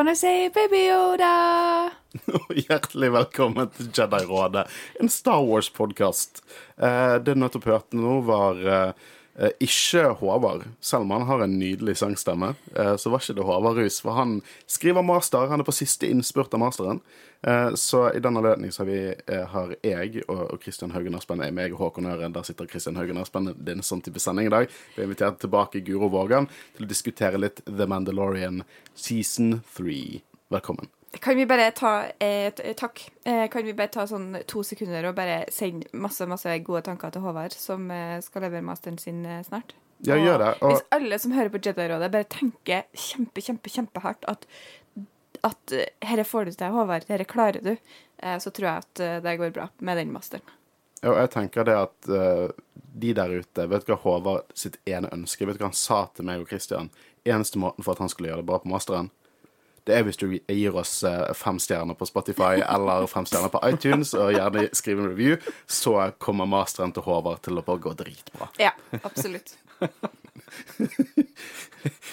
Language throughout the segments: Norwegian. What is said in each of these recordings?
gonna say baby Yoda. Hjertelig velkommen til Jedi-rådet, en Star Wars-podkast. Det du nettopp hørte nå, var eh, ikke Håvard. Selv om han har en nydelig sangstemme, eh, så var ikke det Håvard Rus. For han skriver master. Han er på siste innspurt av masteren. Eh, så i den anledning har, vi, eh, har jeg og, Kristian Haugen Aspen er meg og Håkon Øren. Der sitter Kristian Haugen Aspen. Det er en sånn type sending i dag. Vi har invitert tilbake Guro Vågan til å diskutere litt The Mandalorian season 3. Velkommen. Kan vi bare ta eh, Takk. Eh, kan vi bare ta sånn to sekunder og bare sende masse masse gode tanker til Håvard, som eh, skal levere masteren sin eh, snart? Ja, Og gjør det. Og- Hvis alle som hører på Jedi-rådet, bare tenker kjempe, kjempe, kjempehardt at at eh, herre får du til, Håvard, herre klarer du, eh, så tror jeg at eh, det går bra med den masteren. Og jeg tenker det at eh, de der ute Vet du hva Håvard sitt ene ønske Vet du hva han sa til meg og Christian? Eneste måten for at han skulle gjøre det bra på masteren, det er hvis du gir oss eh, fem stjerner på Spotify eller fem stjerner på iTunes, og gjerne skriver en review, så kommer masteren til Håvard til å bare gå dritbra. Ja, absolutt.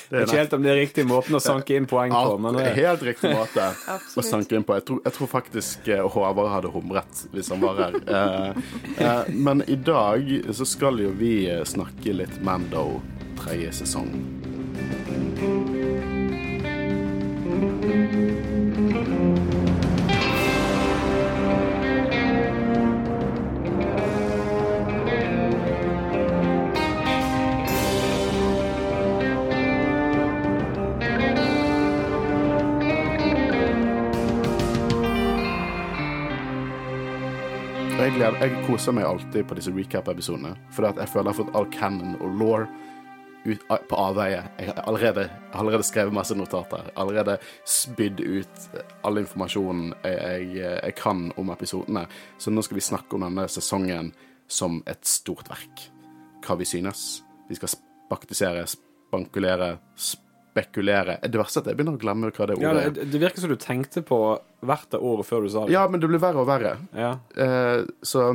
Jeg er ikke helt om det er riktig måten å sanke inn poeng på, men det, helt riktig måte å sanke inn på. Jeg tror, jeg tror faktisk eh, Håvard hadde humret hvis han var her. Eh, eh, men i dag så skal jo vi eh, snakke litt Mando tredje sesong. Jeg, gleder, jeg koser meg alltid på disse recap-episodene, fordi jeg føler jeg har fått all canon og law ut, på avveie. Jeg har allerede, allerede skrevet masse notater. Allerede spydd ut all informasjonen jeg, jeg, jeg kan om episodene. Så nå skal vi snakke om denne sesongen som et stort verk. Hva vi synes. Vi skal spaktisere, spankulere, spekulere. Det verste er at jeg begynner å glemme hva det ordet er. det, det virker som du tenkte på hvert av ordet før du sa det. Ja, men det blir verre og verre. Ja. Eh, så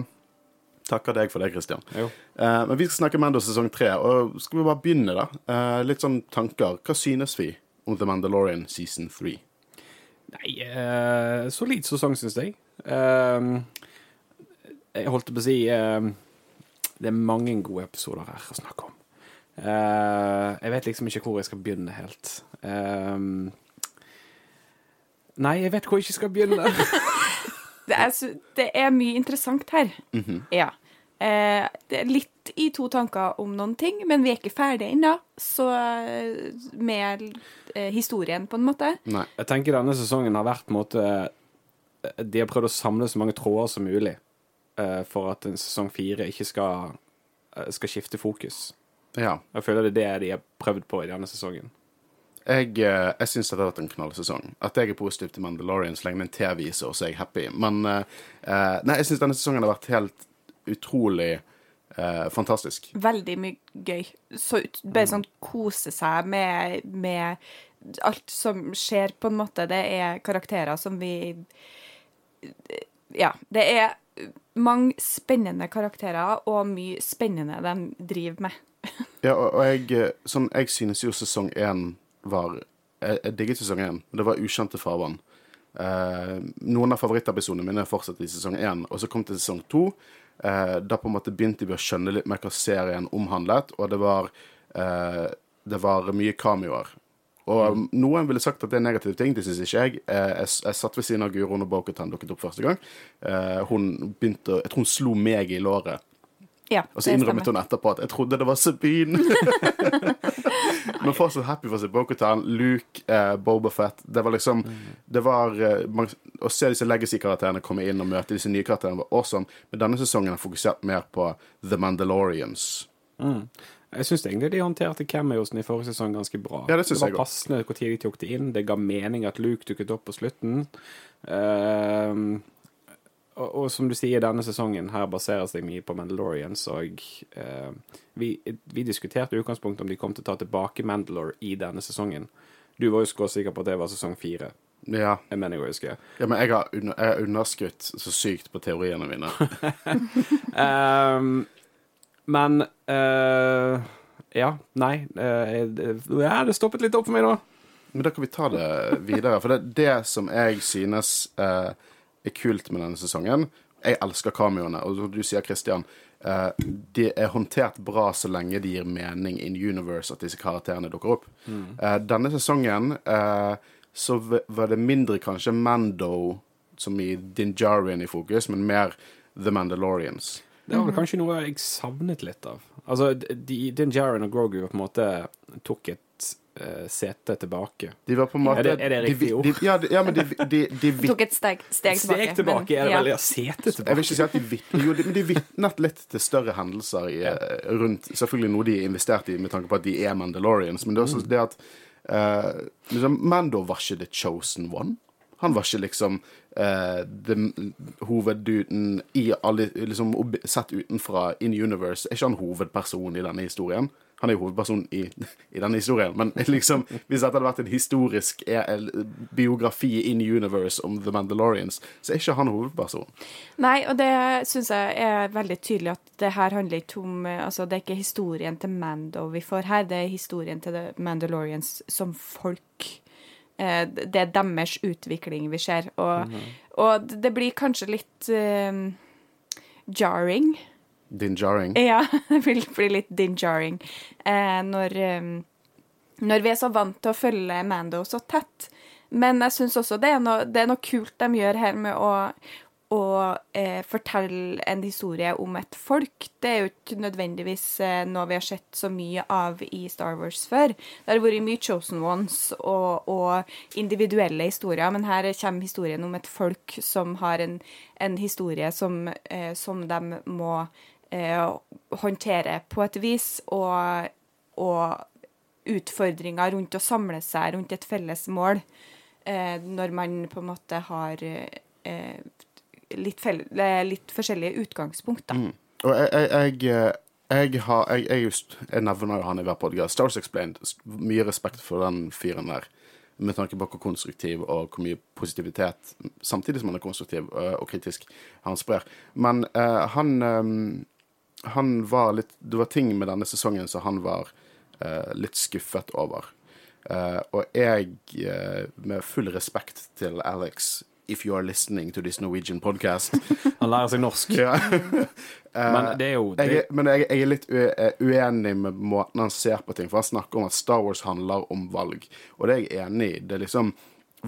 takker deg for det, Christian. Jo. Eh, men vi skal snakke Mando sesong tre, og skal vi bare begynne, da? Eh, litt sånn tanker. Hva synes vi om The Mandalorian season 3? Nei, eh, solid sesong, synes jeg. Eh, jeg holdt på å si eh, Det er mange gode episoder her å snakke om. Eh, jeg vet liksom ikke hvor jeg skal begynne helt. Nei, jeg vet hvor jeg ikke skal begynne. Det er, det er mye interessant her. Ja. Eh, det er litt i to tanker om noen ting, men vi er ikke ferdige ennå. Så eh, med eh, historien, på en måte. Nei. Jeg tenker denne sesongen har vært på en måte De har prøvd å samle så mange tråder som mulig eh, for at en sesong fire ikke skal, skal skifte fokus. Ja. Jeg føler det er det de har prøvd på i denne sesongen. Jeg, jeg syns dette har vært en knallsesong. At jeg er positiv til Mandalorian så lenge det er en T viser, og så er jeg happy. Men Nei, jeg syns denne sesongen har vært helt utrolig eh, fantastisk. Veldig mye gøy. Så ut, bare sånn kose seg med, med alt som skjer, på en måte. Det er karakterer som vi Ja. Det er mange spennende karakterer, og mye spennende de driver med. Ja, og, og jeg, eh, sånn, jeg synes jo sesong én var Jeg, jeg digget sesong én. Det var ukjente farvann. Eh, noen av favorittepisodene mine fortsatte fortsatt i sesong én, og så kom til sesong to. Eh, da på en måte begynte vi å skjønne litt mer hva serien omhandlet, og det var, eh, det var mye cameoer. Og noen ville sagt at det er en negativ ting, det syns ikke jeg. Eh, jeg. Jeg satt ved siden av Guro når Bokutan dukket opp første gang. Eh, hun begynte Jeg tror hun slo meg i låret. Ja, Og så innrømmet hun etterpå at 'jeg trodde det var Sabine'. Men fortsatt happy for seg. se Bokutan, Luke, eh, Boba Fett. Det var liksom Det var eh, man, Å se disse legacy-karakterene komme inn og møte disse nye karakterene var awesome. Men denne sesongen har fokusert mer på The Mandalorians. Jeg syns egentlig de håndterte cameosen i forrige sesong ganske bra. Ja, det det, var passende hvor når de tok det inn. Det ga mening at Luke dukket opp på slutten. Ehm, og, og som du sier, denne sesongen her baserer seg mye på Mandalorians, og eh, vi, vi diskuterte i utgangspunktet om de kom til å ta tilbake Mandalore i denne sesongen. Du var jo skråsikker på at det var sesong fire. Ja. Jeg mener jeg husker. huske. ja, men jeg har, under, jeg har underskutt så sykt på teoriene mine. um, men uh, Ja, nei. Uh, det- det stoppet litt opp for meg, da. Men da kan vi ta det videre. For det, det som jeg synes eh, er kult med denne sesongen Jeg elsker cameoene, og du sier, Christian, eh, de er håndtert bra så lenge de gir mening in universe at disse karakterene dukker opp. Eh, denne sesongen eh, så var det mindre kanskje Mando som i Dinjarian i fokus, men mer The Mandalorians. Det var kanskje noe jeg savnet litt av. Altså, de, Din Jaren og Grogu på en måte tok et sete tilbake. De var på en måte Er det- er det de- riktig ord? De, ja, de, ja, men de, de, de, de Tok et steg, steg tilbake. Steg tilbake er det vel? Ja, sete Jeg vil tilbake. ikke si at de vitnet Jo, de, men de vitnet litt til større hendelser i, ja. rundt Selvfølgelig noe de investerte i med tanke på at de er Mandalorians, men det er også det at uh, liksom, Mando var ikke the chosen one. Han var ikke liksom uh, the- hovedduden i alle liksom, Sett utenfra in universe er ikke han hovedperson i denne historien. Han er jo hovedpersonen i, i denne historien, men liksom, hvis dette hadde vært en historisk eh, biografi in universe om The Mandalorians, så er ikke han hovedpersonen. Nei, og det syns jeg er veldig tydelig at det her handler ikke om eh, Altså, det er ikke historien til Mando vi får her, det er historien til The Mandalorians som folk. Eh, Det er deres utvikling vi ser. Og, og det blir kanskje litt eh, jarring. Din Jarring. Ja, det vil bli litt din jarring eh, når, eh, når vi er så vant til å følge Mando så tett. Men jeg syns også det er, noe, det er noe kult de gjør her med å, å eh, fortelle en historie om et folk. Det er jo ikke nødvendigvis eh, noe vi har sett så mye av i Star Wars før. Det har vært mye Chosen Ones og, og individuelle historier, men her kommer historien om et folk som har en, en historie som, eh, som de må håndtere på et vis, og, og utfordringer rundt å samle seg rundt et felles mål, eh, når man på en måte har eh, litt, eh, litt forskjellige utgangspunkt, da. Og jeg, jeg, jeg, eh, jeg har jeg, jeg, just, jeg nevner jo han i hver podkast. Stars Explained. Mye respekt for den fyren der. Med tanke på hvor konstruktiv og hvor mye positivitet, samtidig som han er konstruktiv og kritisk, han sprer. Men uh, han øh, Han var litt Det var ting med denne sesongen som han var øh, litt skuffet over. Eh, og jeg, eh, med full respekt til Alex If you are listening to this Norwegian podcast Han lærer seg norsk. ja. Men det er jo jeg, det, er- men jeg, jeg er litt eh, uenig med måten han ser på ting For han snakker om at Star Wars handler om valg. Og det er jeg enig i. Det er liksom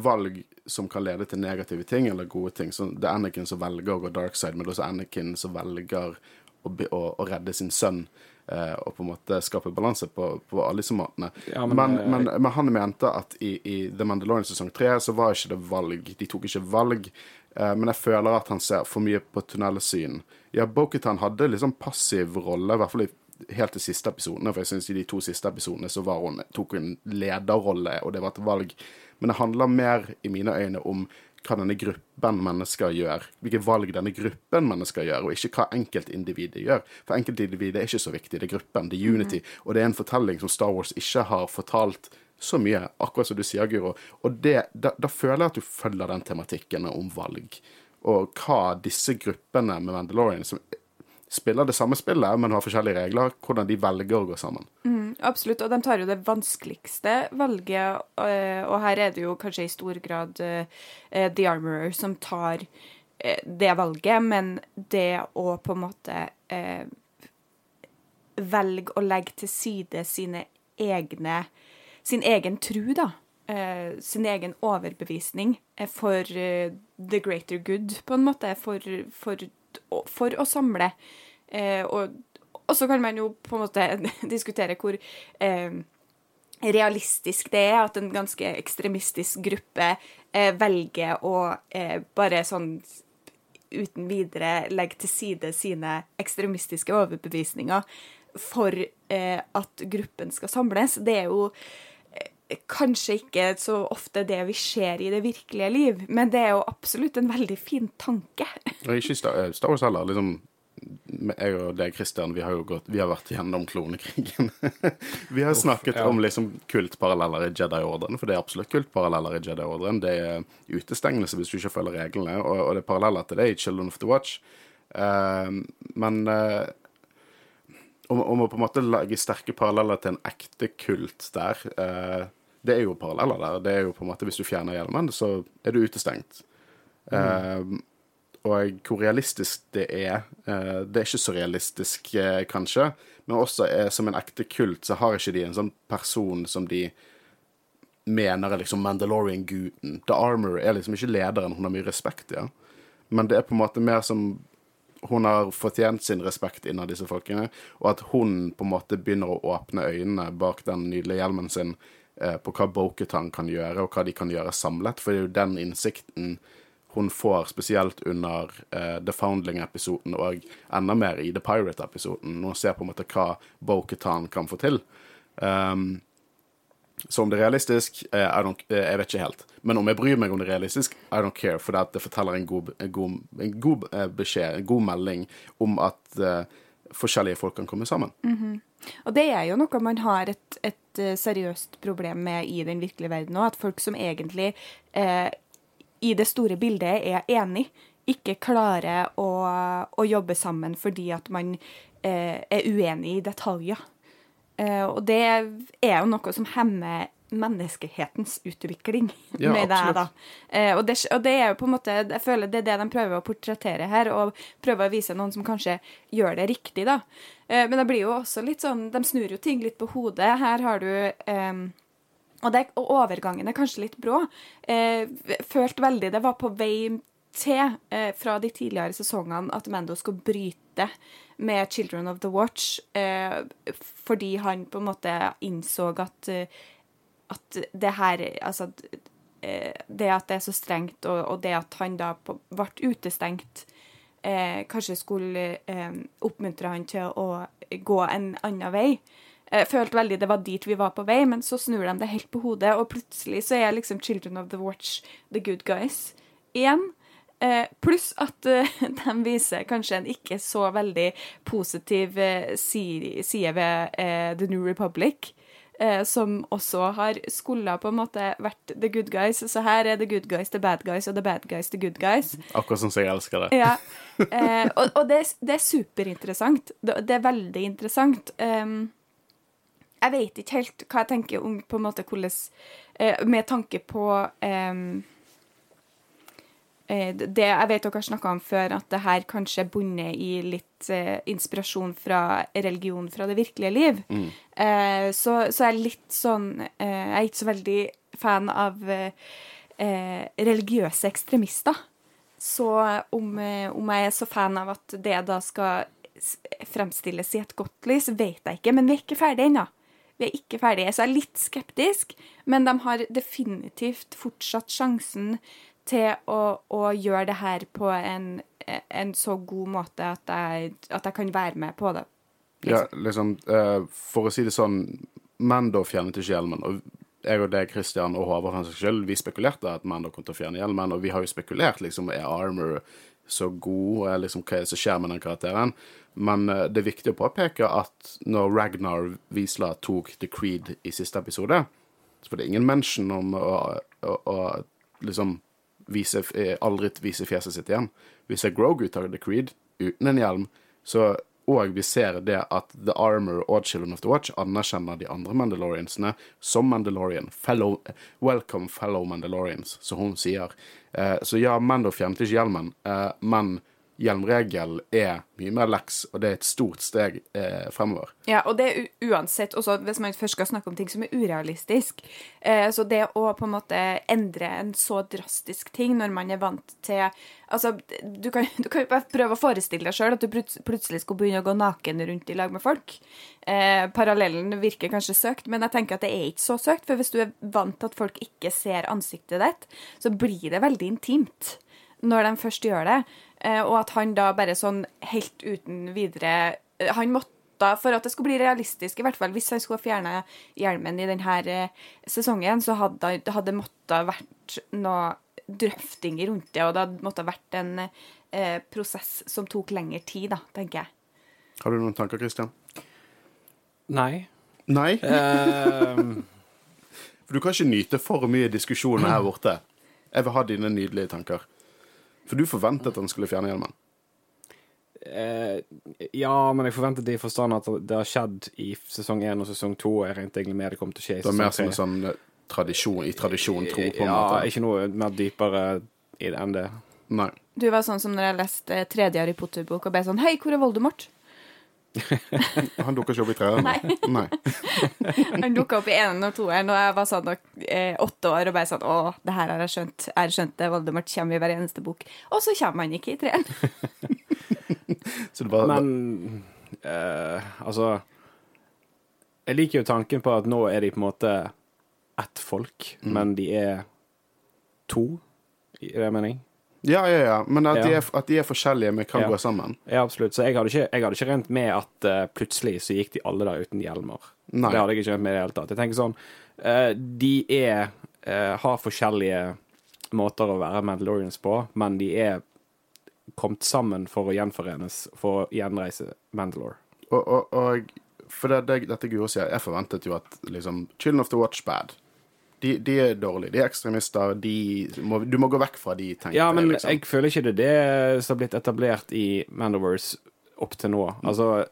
valg som kan lede til negative ting eller gode ting. Så det er Anakin som velger å gå dark side, men det er også Anakin som velger å, å, å redde sin sønn. eh, og på en måte skape balanse på, på alle disse måtene. Ja, men, men, eh, men, men han mente at i, i The Mandalorian sesong tre så var ikke det valg. De tok ikke valg. Eh, men jeg føler at han ser for mye på tunnelsyn. Ja, Boketan hadde liksom passiv rolle, i hvert fall i helt til siste episodene. For jeg synes i de to siste episodene så var hun, tok hun lederrolle, og det var et valg. Men det handler mer, i mine øyne, om hva denne gruppen mennesker gjør. Hvilke valg denne gruppen mennesker gjør, og ikke hva enkeltindividet gjør. For enkeltindividet er ikke så viktig, det er gruppen, det er unity. Og det er en fortelling som Star Wars ikke har fortalt så mye, akkurat som du sier, Guro. Og det, da, da føler jeg at du følger den tematikken om valg. Og hva disse gruppene med Mandalorian, som spiller det samme spillet, men har forskjellige regler, hvordan de velger å gå sammen. Absolutt, og de tar jo det vanskeligste valget, eh, og her er det jo kanskje i stor grad eh, The Armorer som tar uh, det valget, men det å på en måte uh, velge å legge til side sine egne sin egen tru, da. Eh, sin egen overbevisning for eh, the greater good, på en måte. For, for, for å samle. Eh, og så kan man jo på en måte diskutere hvor eh, realistisk det er at en ganske ekstremistisk gruppe eh, velger å eh, bare sånn uten videre legge til side sine ekstremistiske overbevisninger for eh, at gruppen skal samles. Det er jo kanskje ikke så ofte det vi ser i det virkelige liv, men det er jo absolutt en veldig fin tanke. Og ikke Star, Star Wars heller. liksom jeg og deg, Christian, vi har jo gått, vi har vært gjennom klonekrigen. vi har snakket ja. om liksom kultparalleller i Jedi-ordren, for det er absolutt kultparalleller i Jedi-ordren. Det er utestengelse hvis du ikke følger reglene, og, og det er paralleller til det i Children of the Watch. Uh, men uh, om, om å på en måte lage sterke paralleller til en ekte kult der, eh, Det er jo paralleller der. Det er jo på en måte Hvis du fjerner hjelmen, så er du utestengt. Eh, og hvor realistisk det er uh, Det er ikke så realistisk, uh, kanskje, men også er, som en ekte kult så har ikke de en sånn person som de mener er liksom Mandalorian-guden. The Armor er liksom ikke lederen hun har mye respekt i. Ja. Men det er på en måte mer som hun har fortjent sin respekt innad disse folkene, og at hun på en måte begynner å åpne øynene bak den nydelige hjelmen sin på hva Boketan kan gjøre, og hva de kan gjøre samlet. For det er jo den innsikten hun får spesielt under uh, The Foundling-episoden og enda mer i The Pirate-episoden, når hun ser på en måte hva Boketan kan få til. Um, så om det er realistisk, uh, eh, jeg vet ikke helt. Men om jeg bryr meg om det er realistisk, I don't care. For det, forteller en god, en god, en god eh, beskjed, en god melding om at eh, forskjellige folk kan komme sammen. Og det er jo noe man har et, et eh, seriøst problem med i den virkelige verden òg. At folk som egentlig eh, i det store bildet er enig, ikke klarer å, å jobbe sammen fordi at man eh, er uenig i detaljer. Eh, og det er jo noe som hemmer menneskehetens utvikling, Ja, med det. da. Eh, og, det, og det er jo på en måte Jeg føler det er det de prøver å portrettere her, og prøver å vise noen som kanskje gjør det riktig, da. Eh, men det blir jo også litt sånn De snur jo ting litt på hodet. Her har du eh, og, det, og overgangen er kanskje litt brå. Eh, følte veldig det var på vei til eh, fra de tidligere sesongene at Mando skulle bryte med Children of the Watch, eh, fordi han på en måte innså at, eh, at det her Altså eh, det at det er så strengt, og, og det at han da ble utestengt, eh, kanskje skulle eh, oppmuntre han til å gå en annen vei. Jeg følte veldig det var dit vi var på vei, men så snur de det helt på hodet, og plutselig så er liksom Children of the Watch the good guys igjen. Eh, pluss at eh, de viser kanskje en ikke så veldig positiv eh, side ved eh, The New Republic. Eh, som også har skulle på en måte vært the good guys. Så her er the good guys the bad guys, og the bad guys the good guys. Akkurat som jeg elsker det. Ja. Eh, og og det, det er superinteressant. Det, det er veldig interessant. Um, jeg vet ikke helt hva jeg tenker om på en måte hvordan eh, Med tanke på um, det jeg vet dere har snakka om før, at det her kanskje er bundet i litt eh, inspirasjon fra religion fra det virkelige liv, eh, så, så er litt sånn eh, Jeg er ikke så veldig fan av eh, eh, religiøse ekstremister. Så om, eh, om jeg er så fan av at det da skal fremstilles i et godt lys, vet jeg ikke. Men vi er ikke ferdige ennå. Vi er ikke ferdige, så jeg er litt skeptisk. Men de har definitivt fortsatt sjansen til å, å gjøre det her på en, en så god måte at jeg, at jeg kan være med på det. Ja, liksom, eh, for å si det sånn, Mando fjernet ikke hjelmen. Og jeg og deg, Christian og Håvard, for seg selv, vi spekulerte at Mando kom til å fjerne hjelmen, og vi har jo spekulert, liksom, er Armor så god, er liksom, hva er det som skjer med den karakteren? Men uh, det er viktig å påpeke at når Ragnar Wiesla tok The Creed i siste episode, så var det ingen mention om å, å, å liksom vise, eh, aldri vise fjeset sitt igjen. Vi ser Grogu ta The Creed uten en hjelm, så og vi ser det at The Armor og Children of the Watch anerkjenner de andre Mandaloriansene som Mandalorian. Fellow, welcome fellow Mandalorians, som hun sier. Eh, så ja, Mando fjernet ikke hjelmen, eh, men hjelmregel er mye mer leks, og det er et stort steg eh, fremover. Ja, og det er uansett også hvis man først skal snakke om ting som er urealistisk. Eh, så det å på en måte endre en så drastisk ting når man er vant til Altså, du kan, du kan jo bare prøve å forestille deg sjøl at du plutselig skal begynne å gå naken rundt i lag med folk. Eh, parallellen virker kanskje søkt, men jeg tenker at det er ikke så søkt. For hvis du er vant til at folk ikke ser ansiktet ditt, så blir det veldig intimt når de først gjør det. Eh, og at han da bare sånn helt uten videre eh, Han måtte, for at det skulle bli realistisk, i hvert fall hvis han skulle fjerne hjelmen i denne eh, sesongen, så hadde det måttet vært noe drøftinger rundt det, og det hadde måttet vært en eh, prosess som tok lengre tid, da, tenker jeg. Har du noen tanker, Christian? Nei. Nei? Ehm, For du kan ikke nyte for mye diskusjoner her borte. Jeg vil ha dine nydelige tanker. For du forventet at han skulle fjerne hjelmen. eh, ja, men jeg forventet det i forstand at det har skjedd i sesong én og sesong to. Jeg regnet egentlig med det kom til å skje i Det var mer som en sånn tradisjon, i tradisjon tro, på en Ja, måte. ikke noe mer dypere i det enn det. Nei. Du var sånn som når jeg leste eh, tredje Harry Potter-bok og ble sånn Hei, hvor er Voldemort? Han dukker ikke opp i treeren? Nei. Nei. Han dukka opp i eneren og toeren, og jeg var sånn eh, åtte år og bare sånn Å, det her har jeg skjønt. Jeg har skjønt det. Voldemort kommer i hver eneste bok. Og så kommer han ikke i treeren. Bare, Men eh, altså Jeg liker jo tanken på at nå er de på en måte ett folk, Mm. men de er to, i det mening. Ja, ja, ja. Men at, de er, at de er forskjellige, men kan Ja. gå sammen. Ja, absolutt. Så jeg hadde ikke, jeg hadde ikke rent med at uh, plutselig så gikk de alle der uten hjelmer. Nei. Det hadde jeg ikke rent med i det hele tatt. Jeg tenker sånn uh, De er uh, har forskjellige måter å være Mandalorians på, men de er kommet sammen for å gjenforenes, for å gjenreise Mandalore. Og, og, og for det, det, dette Guro sier, jeg forventet jo at liksom Children of the Watch bad. De, de er dårlige. De er ekstremister. De må, du må gå vekk fra de, tenkte Ja, men. Liksom. jeg føler ikke det det som har blitt etablert i Mandoverse opp til nå. Altså,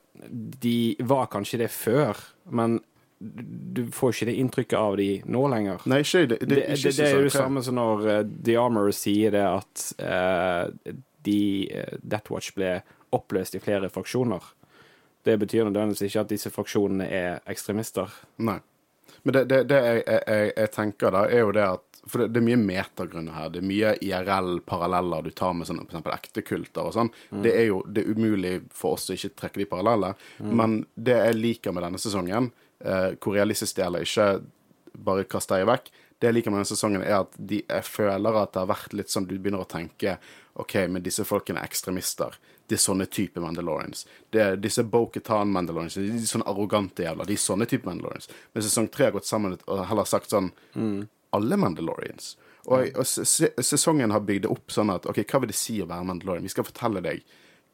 de var kanskje det før, men du får ikke det inntrykket av de nå lenger. Nei, ikke det. Det, ikke det, det er jo det samme som når eh, The Armor sier det at uh, de uh, Death Watch ble oppløst i flere fraksjoner. Det betyr nødvendigvis ikke at disse fraksjonene er ekstremister. Nei. Men det, det, det jeg, jeg, jeg, jeg tenker da, er jo det at For det, det er mye metagrunner her. Det er mye IRL-paralleller du tar med sånn, for eksempel ektekulter og sånn. Det er jo det er umulig for oss å ikke trekke de parallellene. Men det jeg liker med denne sesongen, eh, hvor realistisk det gjelder, ikke bare kaste deg vekk, det jeg liker med denne sesongen, er at de, jeg føler at det har vært litt sånn du begynner å tenke OK, men disse folkene er ekstremister. Det er sånne type Mandalorians. Det er disse Bo-Katan-Mandalorians. De er sånne arrogante jævler. De er sånne type Mandalorians. Men sesong tre har gått sammen og heller sagt sånn Alle Mandalorians. Og, og sesongen har bygd det opp sånn at OK, hva vil det si å være Mandalorian? Vi skal fortelle deg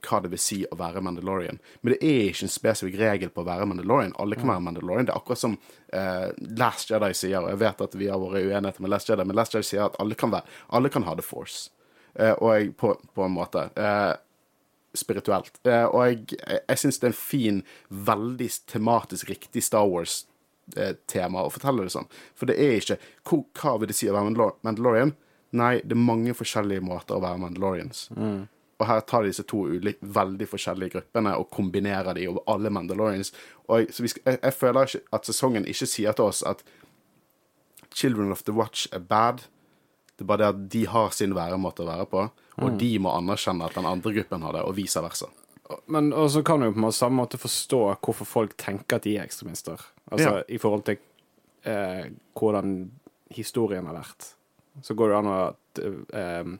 hva det vil si å være Mandalorian. Men det er ikke en spesifikk regel på å være Mandalorian. Alle kan være Mandalorian. Det er akkurat som uh, Last Jedi sier, og jeg vet at vi har vært uenigheter med Last Jedi, men Last Jedi sier at alle kan, være, alle kan ha The Force. Eh, og på, på en måte. Eh, spirituelt. Eh, og jeg, jeg, syns det er en fin, veldig tematisk riktig Star Wars-tema å fortelle det sånn. For det er ikke hvor, Hva vil det si å være Mandalorian? Nei, det er mange forskjellige måter å være Mandalorians. Og her tar de disse to ulike, veldig forskjellige gruppene og kombinerer de over alle Mandalorians. Og jeg, så vi skal, jeg, jeg føler at sesongen ikke sier til oss at Children of the Watch er bad. Det er bare det at de har sin væremåte å være på, og de må anerkjenne at den andre gruppen har det, og vice versa. Men så kan du på en samme måte forstå hvorfor folk tenker at de er ekstremister. Altså Ja. i forhold til eh, hvordan historien har vært. Så går det an å eh,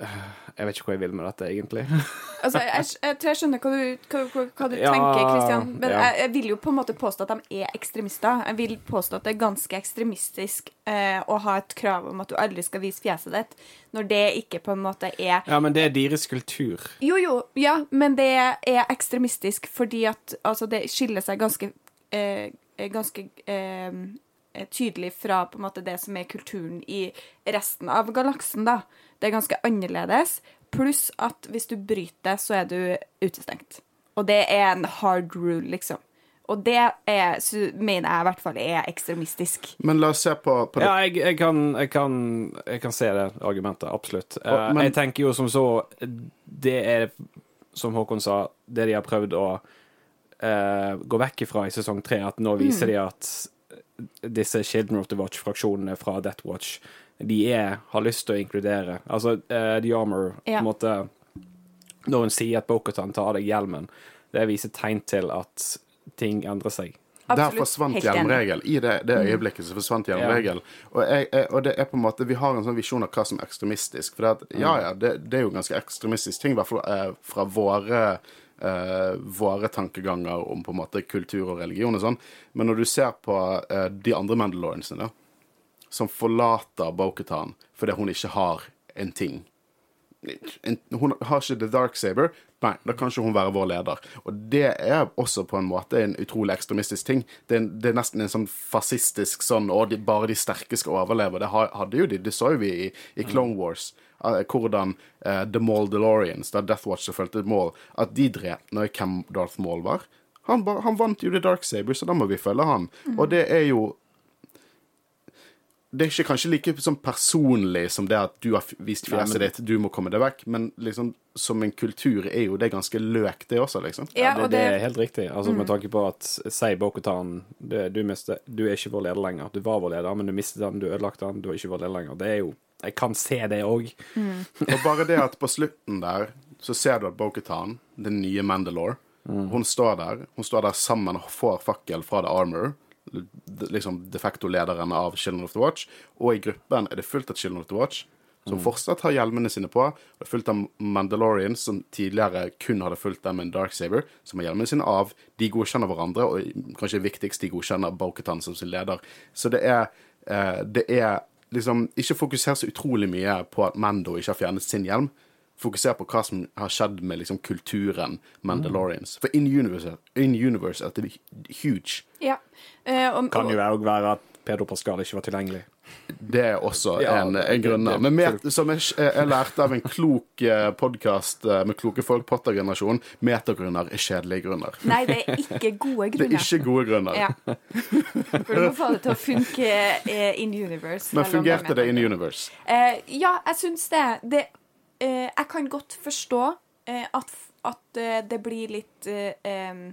Jeg vet ikke hvor jeg vil med dette, egentlig. Altså, jeg, jeg tror jeg skjønner hva du, hva, hva, du Ja, tenker, Kristian. Men ja. jeg, jeg vil jo på en måte påstå at de er ekstremister. Jeg vil påstå at det er ganske ekstremistisk eh, å ha et krav om at du aldri skal vise fjeset ditt, når det ikke på en måte er Ja, men det er deres kultur. Jo, jo, ja, men det er ekstremistisk fordi at altså, det skiller seg ganske, eh, ganske eh, tydelig fra på en måte det som er kulturen i resten av galaksen, da. Det er ganske annerledes. Pluss at hvis du bryter, så er du utestengt. Og det er en hard rule, liksom. Og det er, så mener jeg i hvert fall er ekstremistisk. Men la oss se på, på det. Ja, jeg, jeg, kan, jeg, kan, jeg kan se det argumentet, absolutt. Eh, Og- men- jeg tenker jo som så Det er, som Håkon sa, det de har prøvd å uh, gå vekk ifra i sesong tre, at nå viser de at disse Children of the Watch-fraksjonene fra Death Watch, de er, har lyst til å inkludere Altså, uh, The Armor på en måte Når hun sier at Bokhatan tar av deg hjelmen, det viser tegn til at ting endrer seg. Der Absolutt. forsvant hjelmregel. I det, det øyeblikket så forsvant hjelmregel. Og, jeg, jeg, og det er på en måte Vi har en sånn visjon av hva som er ekstremistisk. For det at, ja, ja, det, det er jo ganske ekstremistisk ting, i hvert fall eh, fra våre eh, våre tankeganger om på en måte kultur og religion og sånn. Men når du ser på eh, de andre Mandaloriansene, som forlater Bokhatan fordi hun ikke har en ting Hun har ikke The Dark Saber. Nei, da kan ikke hun være vår leder. Og det er også på en måte en utrolig ekstremistisk ting. Det er, det er nesten en sånn fascistisk sånn Og de, bare de sterke skal overleve. Det hadde jo de, det så jo vi i, i Clone Wars. eh, hvordan uh, The DeLoreans da Death Watch fulgte mål, at de drepte når hvem Darth Maul var. Han, ba- han vant jo The Dark Saber, så da må vi følge han. Og det er jo det er ikke kanskje like sånn personlig som det at du har vist fjeset men- ditt, du må komme deg vekk, men liksom som en kultur er jo det ganske løk, det også, liksom. Ja, det, og det er helt riktig. Altså Med tanke på at Si Bokutan du, du, du er ikke vår leder lenger. Du var vår leder, men du mistet den, du ødelagte den, du er ikke vår leder lenger. Det er jo Jeg kan se det òg. Og bare det at på slutten der, så ser du at Bokutan, den nye Mandalore, hun står der. Hun står der sammen og får fakkel fra The Armor, liksom de facto lederen av Children of the Watch, og i gruppen er det fullt av Children of the Watch. Som fortsatt har hjelmene sine på. Det er fullt av Mandalorians som tidligere kun hadde fulgt dem med en Darksaber, som har hjelmene sine av. De godkjenner hverandre, og kanskje viktigst, de godkjenner Boketan som sin leder. Så det er, eh, det er liksom Ikke fokuser så utrolig mye på at Mando ikke har fjernet sin hjelm. Fokuser på hva som har skjedd med liksom kulturen Mandalorians. For in universe, in universe er det huge. ja. Eh, om, Kan jo òg være at Pedro Pascal ikke var tilgjengelig. Det er også Ja, en, en grunn. Men med, som jeg, jeg lærte av en klok podkast med kloke folk, Potter-generasjon, metagrunner er kjedelige grunner. nei, det er ikke gode grunner. Det er ikke gode grunner. Ja. For du må få det til å funke eh, in universe. Men fungerte det in universe? Eh, ja, jeg syns det. det eh, jeg kan godt forstå eh, at, at eh, det blir litt eh, eh,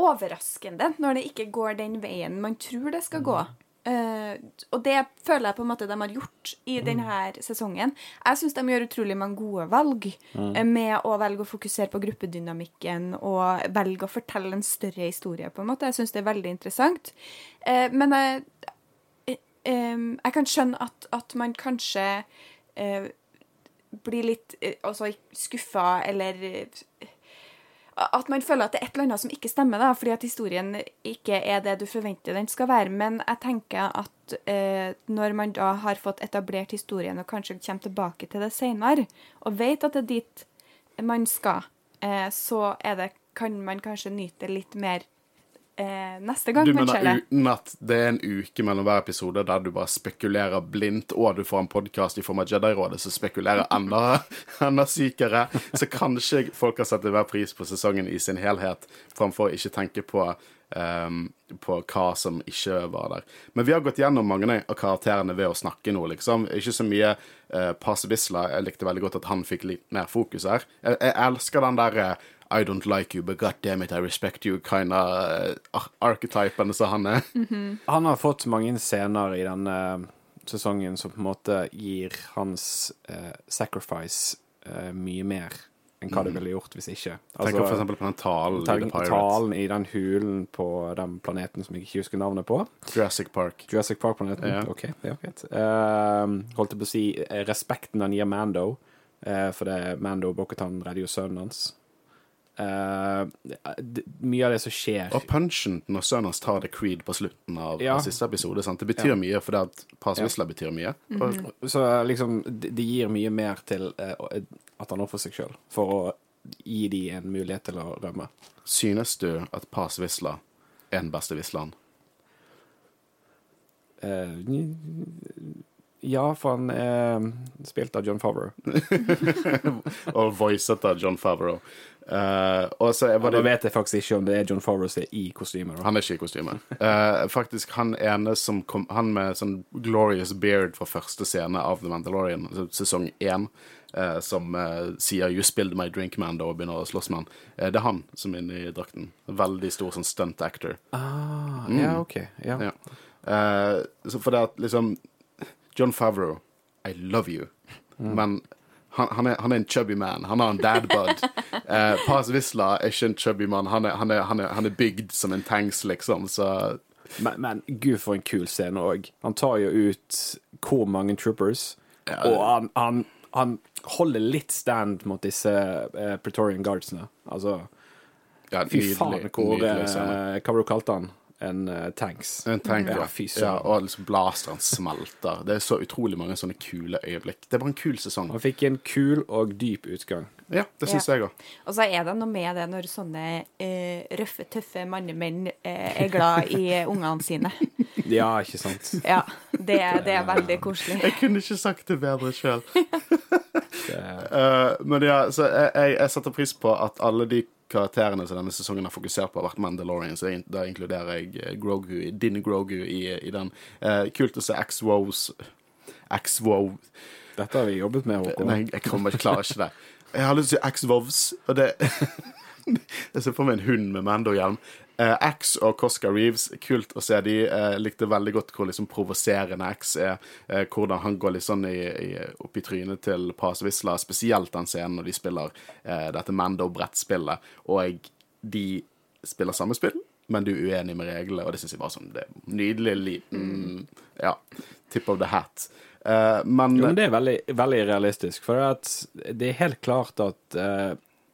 overraskende når det ikke går den veien man tror det skal gå. Uh, og det føler jeg på en måte de har gjort i denne sesongen. Jeg syns de gjør utrolig mange gode valg mm. med å velge å fokusere på gruppedynamikken og velge å fortelle en større historie, på en måte. Jeg syns det er veldig interessant. Uh, men jeg, Em, jeg kan skjønne at, at man kanskje uh, blir litt uh, altså skuffa, eller uh, At man føler at det er et eller annet som ikke stemmer, da, fordi at historien ikke er det du forventer den skal være. Men jeg tenker at uh, når man da har fått etablert historien og kanskje kommer tilbake til det senere, og vet at det er dit man skal, eh, så det, kan man kanskje nyte litt mer eh, neste gang Du mener uten at det er en uke mellom hver episode der du bare spekulerer blindt, og du får en podkast i form av Jedi-rådet som spekulerer enda, enda sykere, så kanskje folk har satt enhver pris på sesongen i sin helhet, framfor å ikke tenke på, Um, på hva som ikke var der. Men vi har gått gjennom mange av karakterene ved å snakke nå, liksom. Ikke så mye uh, Pase Bisla. Jeg likte veldig godt at han fikk litt mer fokus her. Jeg, jeg elsker den der eh, I don't like you, but god damn it, I respect you kind of uh, archetypen som han er. Han har fått mange scener i denne sesongen som på en måte gir hans uh, sacrifice uh, mye mer enn hva det ville gjort hvis ikke. Tenk for eksempel på den talen i The Pirates. talen i den hulen på den planeten som jeg ikke husker navnet på. Jurassic Park. Jurassic Park-planeten. Ja. OK, det er greit. Eh, holdt jeg på å si eh, respekten han gir Mando, eh, for det er Mando Bokutan redder jo sønnen hans. Eh, d- mye av det som skjer Og punchen når sønnen hans tar The Creed på slutten av Ja. siste episode. Sant? Det betyr Ja. mye, for det at Pass Ja. Betyr mye. Og, Så liksom, det de gir mye mer til uh, at han ofrer seg sjøl, for å gi de en mulighet til å rømme. synes du at Pass Whistler er den beste Whistler'n? Uh, ja, for han er spilt av John Favreau. Og voicet av John Favreau. Eh, og så var det, da vet jeg faktisk ikke om det er John er i kostymer. Han er ikke i kostyme. Uh, faktisk han ene som kom Han med sånn glorious beard fra første scene av The Mandalorian, altså sesong én, uh, som sier 'You spilled my drink, man', da, og begynner å slåss med han. Det er han som er inne i drakten. Veldig stor sånn stunt actor. Ah, Ja, OK. Ja. Ja. Så for det at liksom John Favreau, I love you, men han, han, er, han er en chubby man. Han har en dad bud. Uh, Paz Visla er ikke en chubby mann. Han han, er, han, han bygd som en tanks, liksom, så Men, men gud, for en kul scene òg. Han tar jo ut hvor mange troopers, Ja. og han, han, han holder litt stand mot disse uh, Pretorian Guardsene. Altså ja, Fy nydelig, faen, hvor eh, Hva var det du kalte han? En uh, tanks. En tank, ja. Ja. Og liksom blasteren smelter. Det er så utrolig mange sånne kule øyeblikk. Det var en kul sesong. Han fikk en kul og dyp utgang. Ja, det syns Ja. jeg òg. Og så er det noe med det når sånne eh, røffe, tøffe mannemenn eh, er glad i ungene sine. Ja, ikke sant? Ja, det, det er veldig koselig. Jeg kunne ikke sagt det bedre sjøl. men ja, så jeg, jeg, jeg setter pris på at alle de karakterene som denne sesongen har fokusert på, har vært Mandalorian, så da inkluderer jeg eh, Grogu, din Grogu i, i den. Eh, kult å se X-Wows X-Wow Dette har vi jobbet med, Håkon. Nei, jeg kommer ikke klarer ikke det. Jeg har lyst til å si X-Vovs, og det Jeg ser for meg en hund med Mando-hjelm. Eh, X og Cosca Reeves, kult å se de. Uh, likte veldig godt hvor liksom provoserende X er. Uh, hvordan han går litt sånn i, i, opp i trynet til Paz Vizsla, spesielt den scenen når de spiller uh, dette Mando-brettspillet. Og de spiller samme spill, men du er uenig med reglene, og det syns jeg var sånn det nydelig liten Ja, tip of the hat. Men, Jo, men det er veldig, veldig realistisk. For det er helt klart at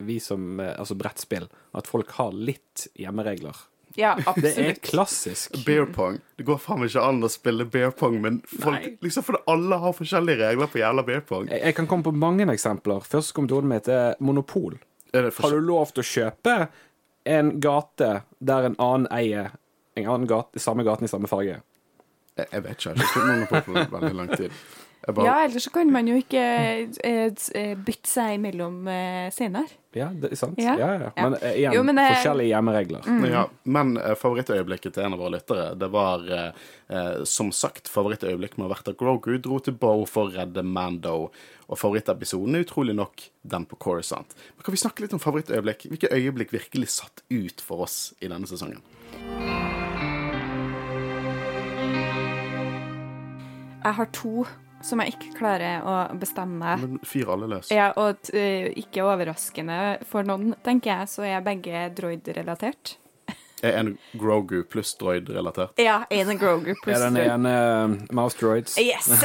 vi som eh, Altså brettspill, at folk har litt hjemmeregler. Ja, Det er klassisk. Beer pong. Det går faen ikke an å spille beer pong, men folk, Nei. liksom for alle har forskjellige regler på jævla beer pong. Jeg, jeg kan komme på mange eksempler. Først kom til hodet mitt er monopol. Er det Har du lov til å kjøpe en gate der en annen eier en annen gate, samme gaten i samme farge? Jeg, jeg vet ikke. Jeg har ikke spilt Monopol på veldig lang tid. Bare, Ja, ellers så kan man jo ikke eh, eh, bytte seg imellom eh, senere. Ja, det er sant. Ja. Ja, ja. Men eh, igjen, Jo, men, eh, forskjellige hjemmeregler. Ja, men favorittøyeblikket til en av våre lyttere, det var som sagt favorittøyeblikk med å ha vært da Grogu dro til Bow for å redde Mando. Og favorittepisoden er utrolig nok den på Coruscant. Men kan vi snakke litt om favorittøyeblikk? Hvilke øyeblikk virkelig satt ut for oss i denne sesongen? Jeg har to som jeg ikke klarer å bestemme. Men Fyr alle løs. Ja, og t- eh, ikke overraskende for noen, tenker jeg, så er begge droid-relatert. Er en Grogu pluss droid-relatert? Ja, en Grogu pluss droid. Er den ene uh, Mouse Droids? Yes!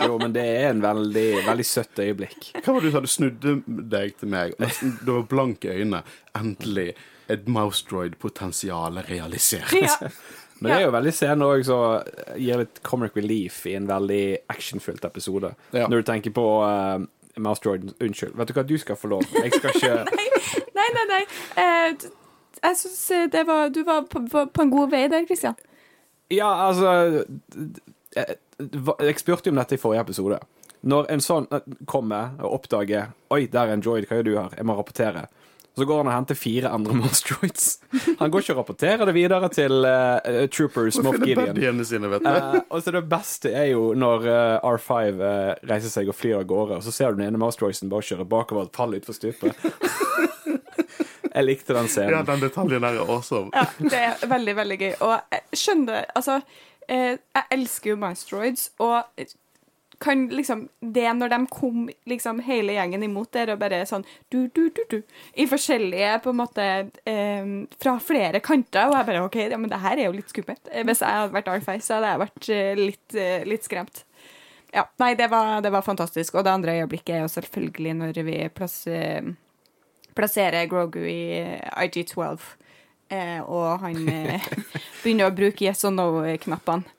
Jo, men det er en veldig, veldig søtt øyeblikk. Hva var det du sa? Du snudde deg til meg. og Du var blanke øyne. Endelig et mouse droid-potensial realisert. ja. Men det er jo veldig sen òg som gir litt comic relief i en veldig actionfylt episode. Ja. Når du tenker på uh, Mouse Droid Unnskyld, vet du hva, du skal få lov. Jeg skal ikke Nei, nei, nei. Eh, d- jeg syns det var Du var på, på, på en god vei der, Christian. Ja, altså jeg, jeg spurte jo om dette i forrige episode. Når en sånn eh, kommer og oppdager Oi, der er en droid, hva gjør du her? Jeg må rapportere. Så går han og henter fire andre monstroids. Han går ikke og rapporterer det videre til uh, Troopers Moff Gideon. sine, vet du. Eh, og så Det beste er jo når uh, R5 eh, reiser seg og flyr av gårde, og så ser du den ene Mouse bare kjøre bakover og falle utfor stupet. jeg likte den scenen. Ja, den detaljen der er awesome. Ja, det er veldig, veldig gøy. Og jeg skjønner Altså, eh, jeg elsker jo monstroids, og kan liksom Det når de kom liksom hele gjengen imot der og bare sånn du, du, du, du, I forskjellige på en måte eh, Fra flere kanter, og jeg bare OK, ja, men det her er jo litt skummelt. Eh, Hvis jeg hadde vært R5, så hadde jeg vært eh, litt, eh, litt skremt. Ja, nei, det var, det var fantastisk. Og det andre øyeblikket er jo selvfølgelig når vi plasserer plasserer Grogu i IG-12, eh, og han eh, begynner å bruke yes og no-knappene.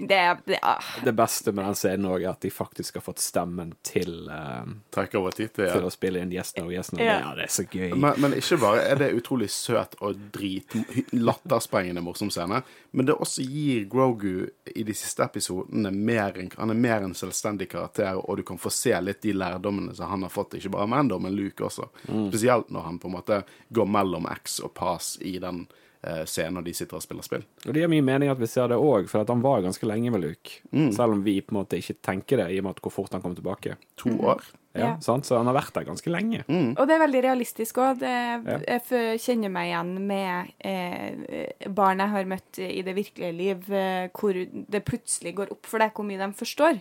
Det, det ah, Det beste med den scenen òg er at de faktisk har fått stemmen til, uh, Trekker over tid til til å spille inn Yes No, Yes No. Ja. Ja, det er så gøy. men, men ikke bare er det utrolig søt og drit lattersprengende morsom scene, men det også gir Grogu i de siste episodene mer en, Han er mer en selvstendig karakter, og du kan få se litt de lærdommene som han har fått, ikke bare Mando, men Luke også. Spesielt når han på en måte går mellom X og Pass i den eh, scenen når de sitter og spiller spill. Og det gir mye mening at vi ser det òg, for at han var ganske lenge med Luke. Mm. Selv om vi på en måte ikke tenker det, i og med at hvor fort han kom tilbake. To år. Ja, Ja. sant? Så han har vært der ganske lenge. Og det er veldig realistisk òg. Ja. Jeg kjenner meg igjen med eh, barn jeg har møtt i det virkelige liv, eh, hvor det plutselig går opp for deg hvor mye de forstår.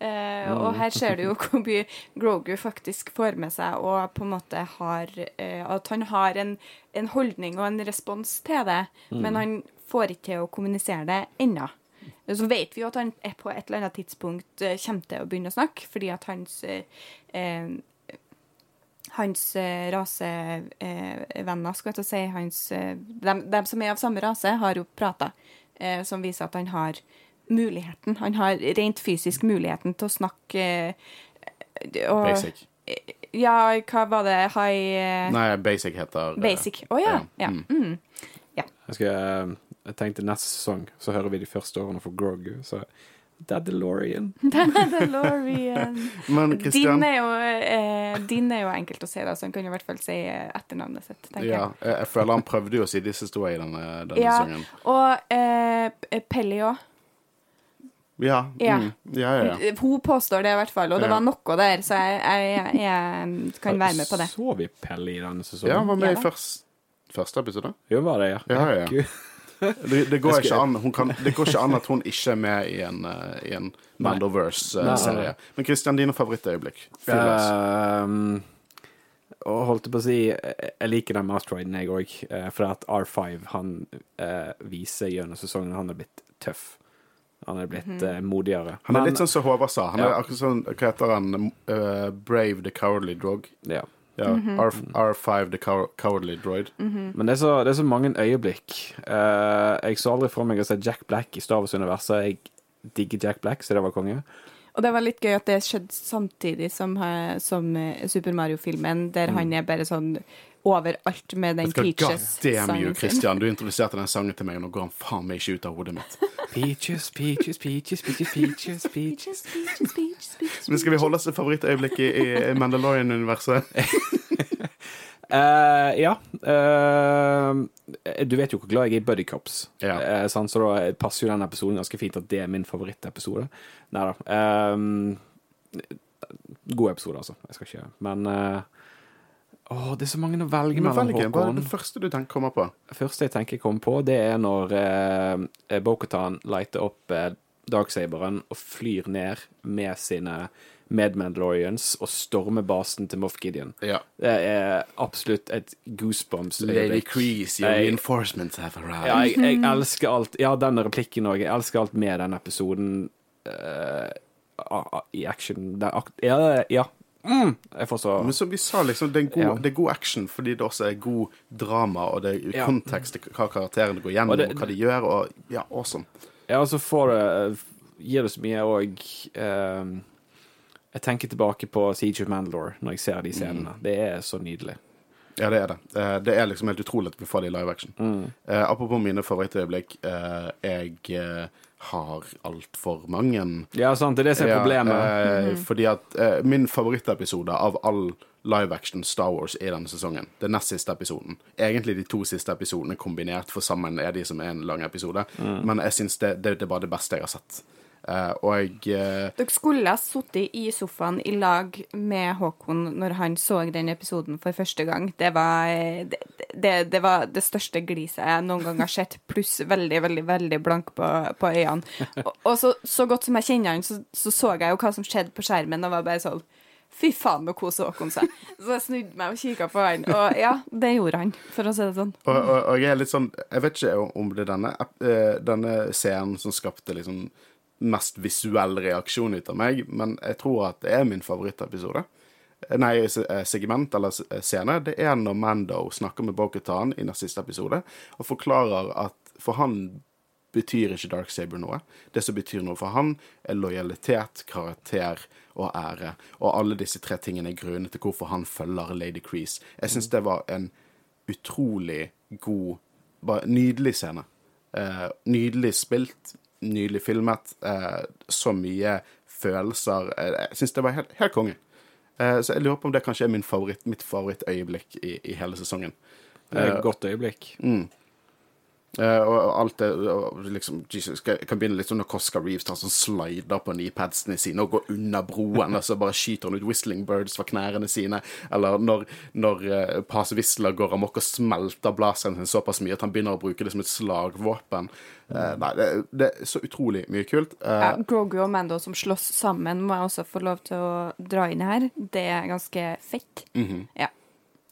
Eh, Og her ser du jo hvor mye Grogu faktisk får med seg, og på en måte har eh, At han har en, en holdning og en respons til det, men han får ikke til å kommunisere det ennå. Så vet vi jo at han er på et eller annet tidspunkt eh, kommer til å begynne å snakke, fordi at hans hans eh, rasevenner, skal jeg til å si, hans, dem, dem som er av samme rase, har jo prata, eh, som viser at han har muligheten. Han har rent fysisk muligheten til å snakke eh, og, Basic. Ja, hva var det? High eh, Nei, Basic heter eh, Basic. Å ja. ja. Mm. Mm. Jeg, skal, jeg tenkte neste sesong så hører vi de første årene for Grogu. Så Daddelorian. Mandalorian. Men Din er, jo, eh, din er jo enkelt å si, da, så han kan i hvert fall si eh, etternavnet sitt. tenker ja, jeg. jeg, føler han prøvde jo å si disse to i denne, denne Ja, sangen. og eh, Pelly òg. Ja, Ja. Mm, ja, ja, ja. Hun påstår det i hvert fall, og det Ja. var noe der, så jeg, jeg, jeg kan være med på det. Så vi Pelle i denne sesongen? ja han var med Ja i først, første episode. Jo, var det, ja. Ja, ja, ja. Det, det, går ikke an, hun kan, det går ikke an at hun ikke er med i en, uh, i en Mandoverse-serie. Men Christian, dine favorittøyeblikk? Ehm, og holdt på å si Jeg liker den Mastroiden, jeg òg. For at R5 han eh, viser gjennom sesongen han er blitt tøff. Han er blitt eh, modigere. Han er Men- litt sånn som Håvard sa. Han er akkurat sånn, Hva heter han? Uh, Brave the Cowardly Drog. ja. Ja, R, R5 the Cowardly Droid. Men det er, så, det er så mange øyeblikk. Uh, jeg så aldri for meg å se Jack Black i Star Wars-universet. Jeg digger Jack Black, så det var konge. Og det var litt gøy at det skjedde samtidig som, eh, som Super Mario-filmen, der han er bare sånn overalt med den Peaches-sangen. Christian. Du introduserte den sangen til meg, og nå går han faen meg ikke ut av hodet mitt. Peaches, peaches, peaches, peaches, peaches, peaches. Peaches, peaches. Men skal vi holde oss til favorittøyeblikket i, Mandalorian-universet? Uh, ja. Uh, du vet jo hvor glad jeg er i Buddy Cops, Ja. uh, så da passer jo den episoden ganske fint at det er min favorittepisode. Nei da. god episode, altså. Jeg skal ikke Men Åh, det er så mange å velge mellom, velge. Hva er det første du tenker kommer på? Det første jeg tenker kommer på, det er når eh, Bokhatan lighter opp eh, Darksaberen og flyr ned med sine medmandalorians og stormer basen til Moff Gideon. Ja. Det er absolutt et goosebumps. Lady Crease, your Jeg- reinforcements have arrived. Ja, jeg, jeg elsker alt Ja, den replikken òg. Jeg elsker alt med den episoden eh, a- i action. Ak ja, ja. Mm, jeg får så Men som vi sa, liksom, det er, god, Ja. det er god action fordi det også er god drama, og det er Ja. kontekst til hva karakterene går gjennom, Og og, hva de gjør, og ja, awesome. Ja, og så får det Gir det så mye òg Jeg tenker tilbake på Siege of Mandalore når jeg ser de scenene. Det er så nydelig. Ja, det er det. Eh, Det er liksom helt utrolig at vi får det i live action. Eh, apropos mine favorittøyeblikk. Eh, jeg eh, har altfor mange. Ja, sant. Det er det som er Ja, problemet. eh, Fordi at eh, min favorittepisode av all live action Star Wars er denne sesongen. Det er nest siste episoden. Egentlig de to siste episodene kombinert, for sammen er de som er en lang episode. Men jeg syns det, det, det er bare det beste jeg har sett. Eh, og jeg eh, Dere skulle ha sittet i sofaen i lag med Håkon når han så den episoden for første gang. Det var det, det, det, var det største gliset jeg noen gang har sett, pluss veldig, veldig veldig blank på, på øynene. Og, og så, så godt som jeg kjenner han, så, så så jeg jo hva som skjedde på skjermen, og var bare sånn Fy faen, så koser Håkon seg. Så jeg snudde meg og kikka på han, og ja, det gjorde han, for å si det sånn. Og, og, og jeg er litt sånn Jeg vet ikke om det er denne, eh, denne scenen som skapte liksom mest visuell reaksjon ut av meg, men jeg tror at det er min favorittepisode. Eh, Nei, eh, segment eller eh, scene. Det er når Mando snakker med Bo-Katan i neste siste episode og forklarer at for han betyr ikke Darksaber noe. Det som betyr noe for han, er lojalitet, karakter og ære. Og alle disse tre tingene er grunnen til hvorfor han følger Lady Crease. Jeg syns det var en utrolig god bare Nydelig scene. Eh, nydelig spilt, nydelig filmet. Eh, så mye følelser. Eh, jeg syns det var helt, helt konge. Eh, så jeg lurer på om det kanskje er min favoritt, mitt favorittøyeblikk i, i hele sesongen. Det er et godt øyeblikk. Eh, og og alt det og liksom, Jesus, Jeg kan begynne litt sånn når Cosca Reeves tar sånn slider på kneepadsene sine og går under broen, og så bare skyter han ut Whistling Birds fra knærne sine. Eller når, når uh, Paz Whistler går amok og smelter blazeren sin såpass mye at han begynner å bruke det som et slagvåpen. Uh, nei, det, det er så utrolig mye kult. Eh, Ja, Grogu og Mando som slåss sammen, må jeg også få lov til å dra inn her. Det er ganske fett. Ja.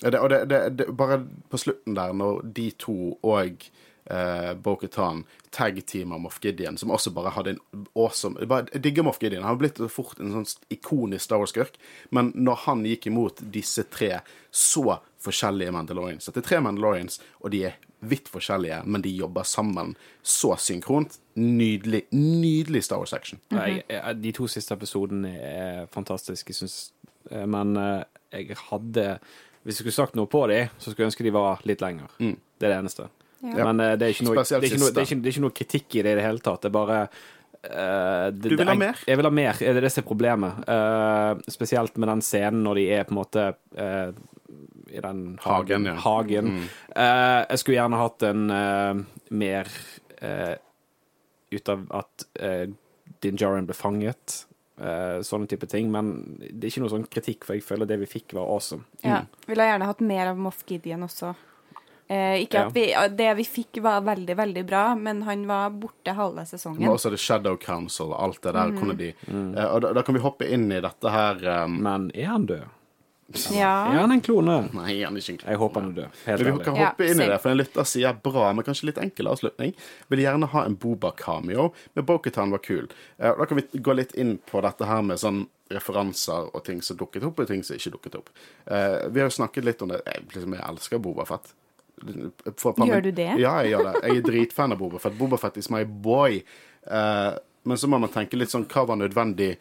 Ja, Det, og det, bare på slutten der, når de to og eh, Bo-Katan tag-teamer Moff Gideon, som også bare hadde en awesome bare, Jeg digger Moff Gideon. Han har blitt fort en sånn ikonisk Star Wars-skurk. Men når han gikk imot disse tre så forskjellige Mandalorians det er tre Mandalorians, og de er vidt forskjellige, men de jobber sammen så synkront. Nydelig, nydelig Star Wars-action. Mm -hmm. de to siste episodene er fantastiske, syns Men eh, jeg hadde Hvis jeg skulle sagt noe på dem, så skulle jeg ønske de var litt lenger. Det er det eneste. Ja. Men uh, det, er noe, det, er noe, det, er ikke, det er ikke noe kritikk i det i det hele tatt. Det er bare Uh, det- Du vil ha er- mer? Jeg vil ha mer. Det er det som er problemet. Uh, spesielt med den scenen når de er på en måte uh, i den Hagen, hagen. ja. hagen. Eh, jeg skulle gjerne hatt en eh, mer eh, ut av at uh, Din Djarin ble fanget. sånne type ting. Men det er ikke noe sånn kritikk, for jeg føler det vi fikk, var awesome. Ja. Ville gjerne hatt mer av Moff Gideon også. Eh, ikke Ja. at vi, Det vi fikk, var veldig, veldig bra, men han var borte halve Men sesongen. også The Shadow Council og alt det der. Mm. kunne de, eh, og da, da kan vi hoppe inn i dette her um, Men er han død? Ja. Er han en klone? Nei, han er ikke en klone. Jeg håper han er død. Helt Men vi kan hoppe Ja, inn i det, for en lytter sier bra, men kanskje litt enkel avslutning. Vil gjerne ha en Boba-cameo, men Boketan var kul. Eh, Da kan vi gå litt inn på dette her med sånn referanser og ting som dukket opp, og ting som ikke dukket opp. Eh, vi har jo snakket litt om det. Jeg, liksom, jeg elsker Boba Fett. Gjør du det? Ja, jeg gjør det. Jeg er dritfan av Boba Fett. Boba Fett is my boy. Uh, men så må man tenke litt sånn hva var nødvendig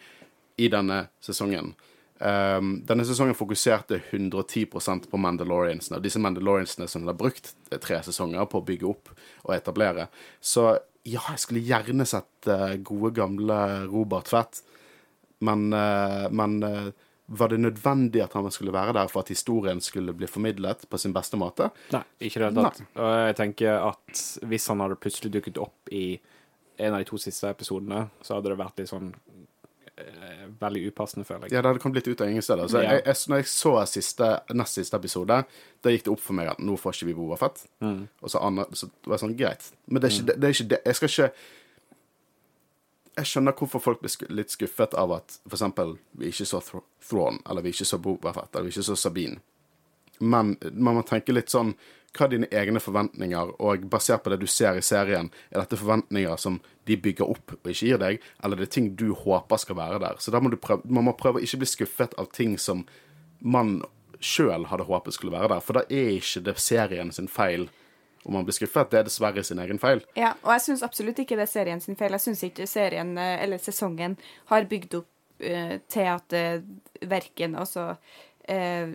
i denne sesongen. Um, denne sesongen fokuserte 110 på Mandaloriansene. Og disse Mandaloriansene som de har brukt tre sesonger på å bygge opp og etablere. Så ja, jeg skulle gjerne sett uh, gode, gamle Robert Tvedt. Men, uh, men var det nødvendig at han skulle være der for at historien skulle bli formidlet på sin beste måte? Nei, ikke det hele tatt. Og jeg tenker at hvis han hadde plutselig dukket opp i en av de to siste episodene, så hadde det vært litt sånn eh, veldig upassende, føler jeg. Ja, det hadde kommet litt ut av ingen steder. Så jeg, jeg, når jeg så siste, nest siste episode, da gikk det opp for meg at nå får ikke vi Boba Fett. Og så, andre, så var det sånn, greit. Men det er ikke det, det, er ikke det. Jeg skal ikke Jeg skjønner hvorfor folk blir litt skuffet av at eksempel vi ikke så Thra- Thrawn, eller vi ikke så Boba Fett, eller vi ikke så Sabine. Men man må tenke litt sånn Hva er dine egne forventninger, og basert på det du ser i serien, er dette forventninger som de bygger opp og ikke gir deg, eller det er ting du håper skal være der? Så da må du prøve, man må prøve å ikke bli skuffet av ting som man sjøl hadde håpet skulle være der, for da er ikke det serien sin feil om man blir skuffet. Det er dessverre sin egen feil. Ja, og jeg syns absolutt ikke det er serien sin feil. Jeg syns ikke serien, eh, eller sesongen, har bygd opp uh, til at uh, verken altså uh,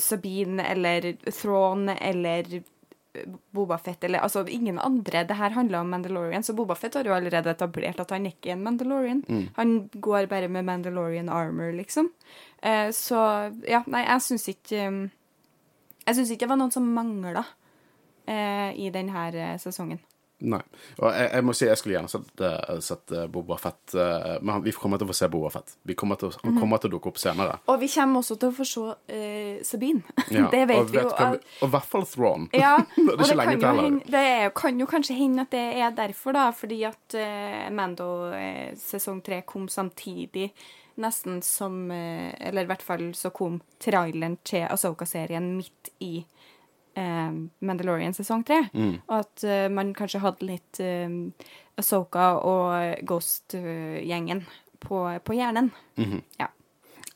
Sabine eller Thrawn eller Boba Fett eller altså ingen andre. Det her handler om Mandalorian, så Boba Fett har jo allerede etablert at han ikke er en Mandalorian. Han går bare med Mandalorian armor, liksom. Så ja, nei, jeg syns ikke um, Jeg syns ikke det var noen som mangla i denne eh, sesongen. Nei. Og jeg, jeg må si jeg skulle gjerne sett, eh, sett eh, Boba Fett, eh, men vi kommer til å få se Boba Fett. Vi kommer til, han kommer til å dukke opp senere. Og vi kommer også til å få se uh, Sabine. Ja, det vet og vi jo. Og i hvert fall Thrawn. Ja, Det er ikke lenge kan, til heller. det er, kan jo kanskje hende at det er derfor, da. Fordi at uh, Mando uh, sesong tre kom samtidig, nesten som eh, Eller i hvert fall så kom traileren til Asoka-serien midt i eh, Mandalorian sesong tre. Mm. Og at uh, man kanskje hadde litt uh, Asoka og Ghost-gjengen på, på hjernen. Mhm. Ja.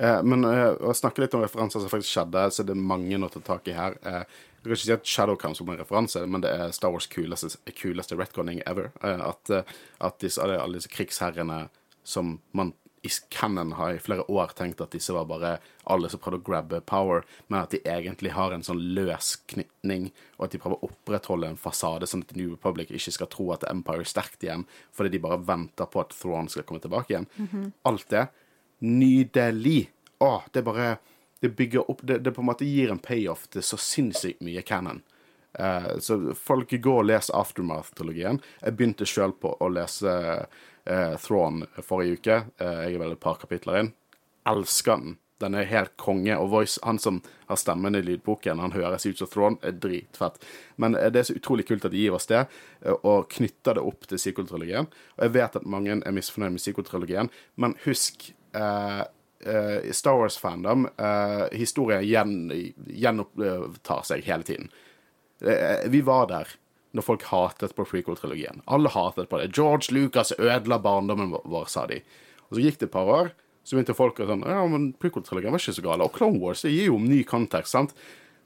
Eh, men eh, å snakke litt om referanser som faktisk skjedde, så er det mange å ta tak i her. Eh, jeg kan ikke si at Shadow Council er en referanse, men det er Star Wars' kuleste, kuleste retconning ever. Eh, at, eh, at disse, alle disse krigsherrene som man i canon har i flere år tenkt at disse var bare alle som prøvde å grabbe power, men at de egentlig har en sånn løs knytning, og at de prøver å opprettholde en fasade, sånn at New Republic ikke skal tro at Empire er sterkt igjen, fordi de bare venter på at Thrawn skal komme tilbake igjen. Alt det. Nydelig. Å, det bare Det bygger opp Det, det på en måte gir en payoff til så sinnssykt mye canon. Eh, så folk går og leser Aftermath-trilogien. Jeg begynte sjøl på å lese uh, Thrawn forrige uke. Eh, jeg er vel et par kapitler inn. Elsker den. Den er helt konge. Og voice, han som har stemmen i lydboken, han høres ut som Thrawn. er dritfett. Men eh, det er så utrolig kult at de gir oss det, eh, og knytter det opp til sequel-trilogien. Og jeg vet at mange er misfornøyd med sequel-trilogien, men husk eh, eh, Star Wars-fandom, eh, historien gjen, gjenopptar seg hele tiden. Eh, Vi var der når folk hatet på prequel-trilogien. Alle hatet på det. George Lucas ødela barndommen vår, sa de. Og så gikk det et par år, så begynte folk å sånn Ja, men prequel-trilogien var ikke så gale. Og Clone Wars det gir jo ny kontekst, sant?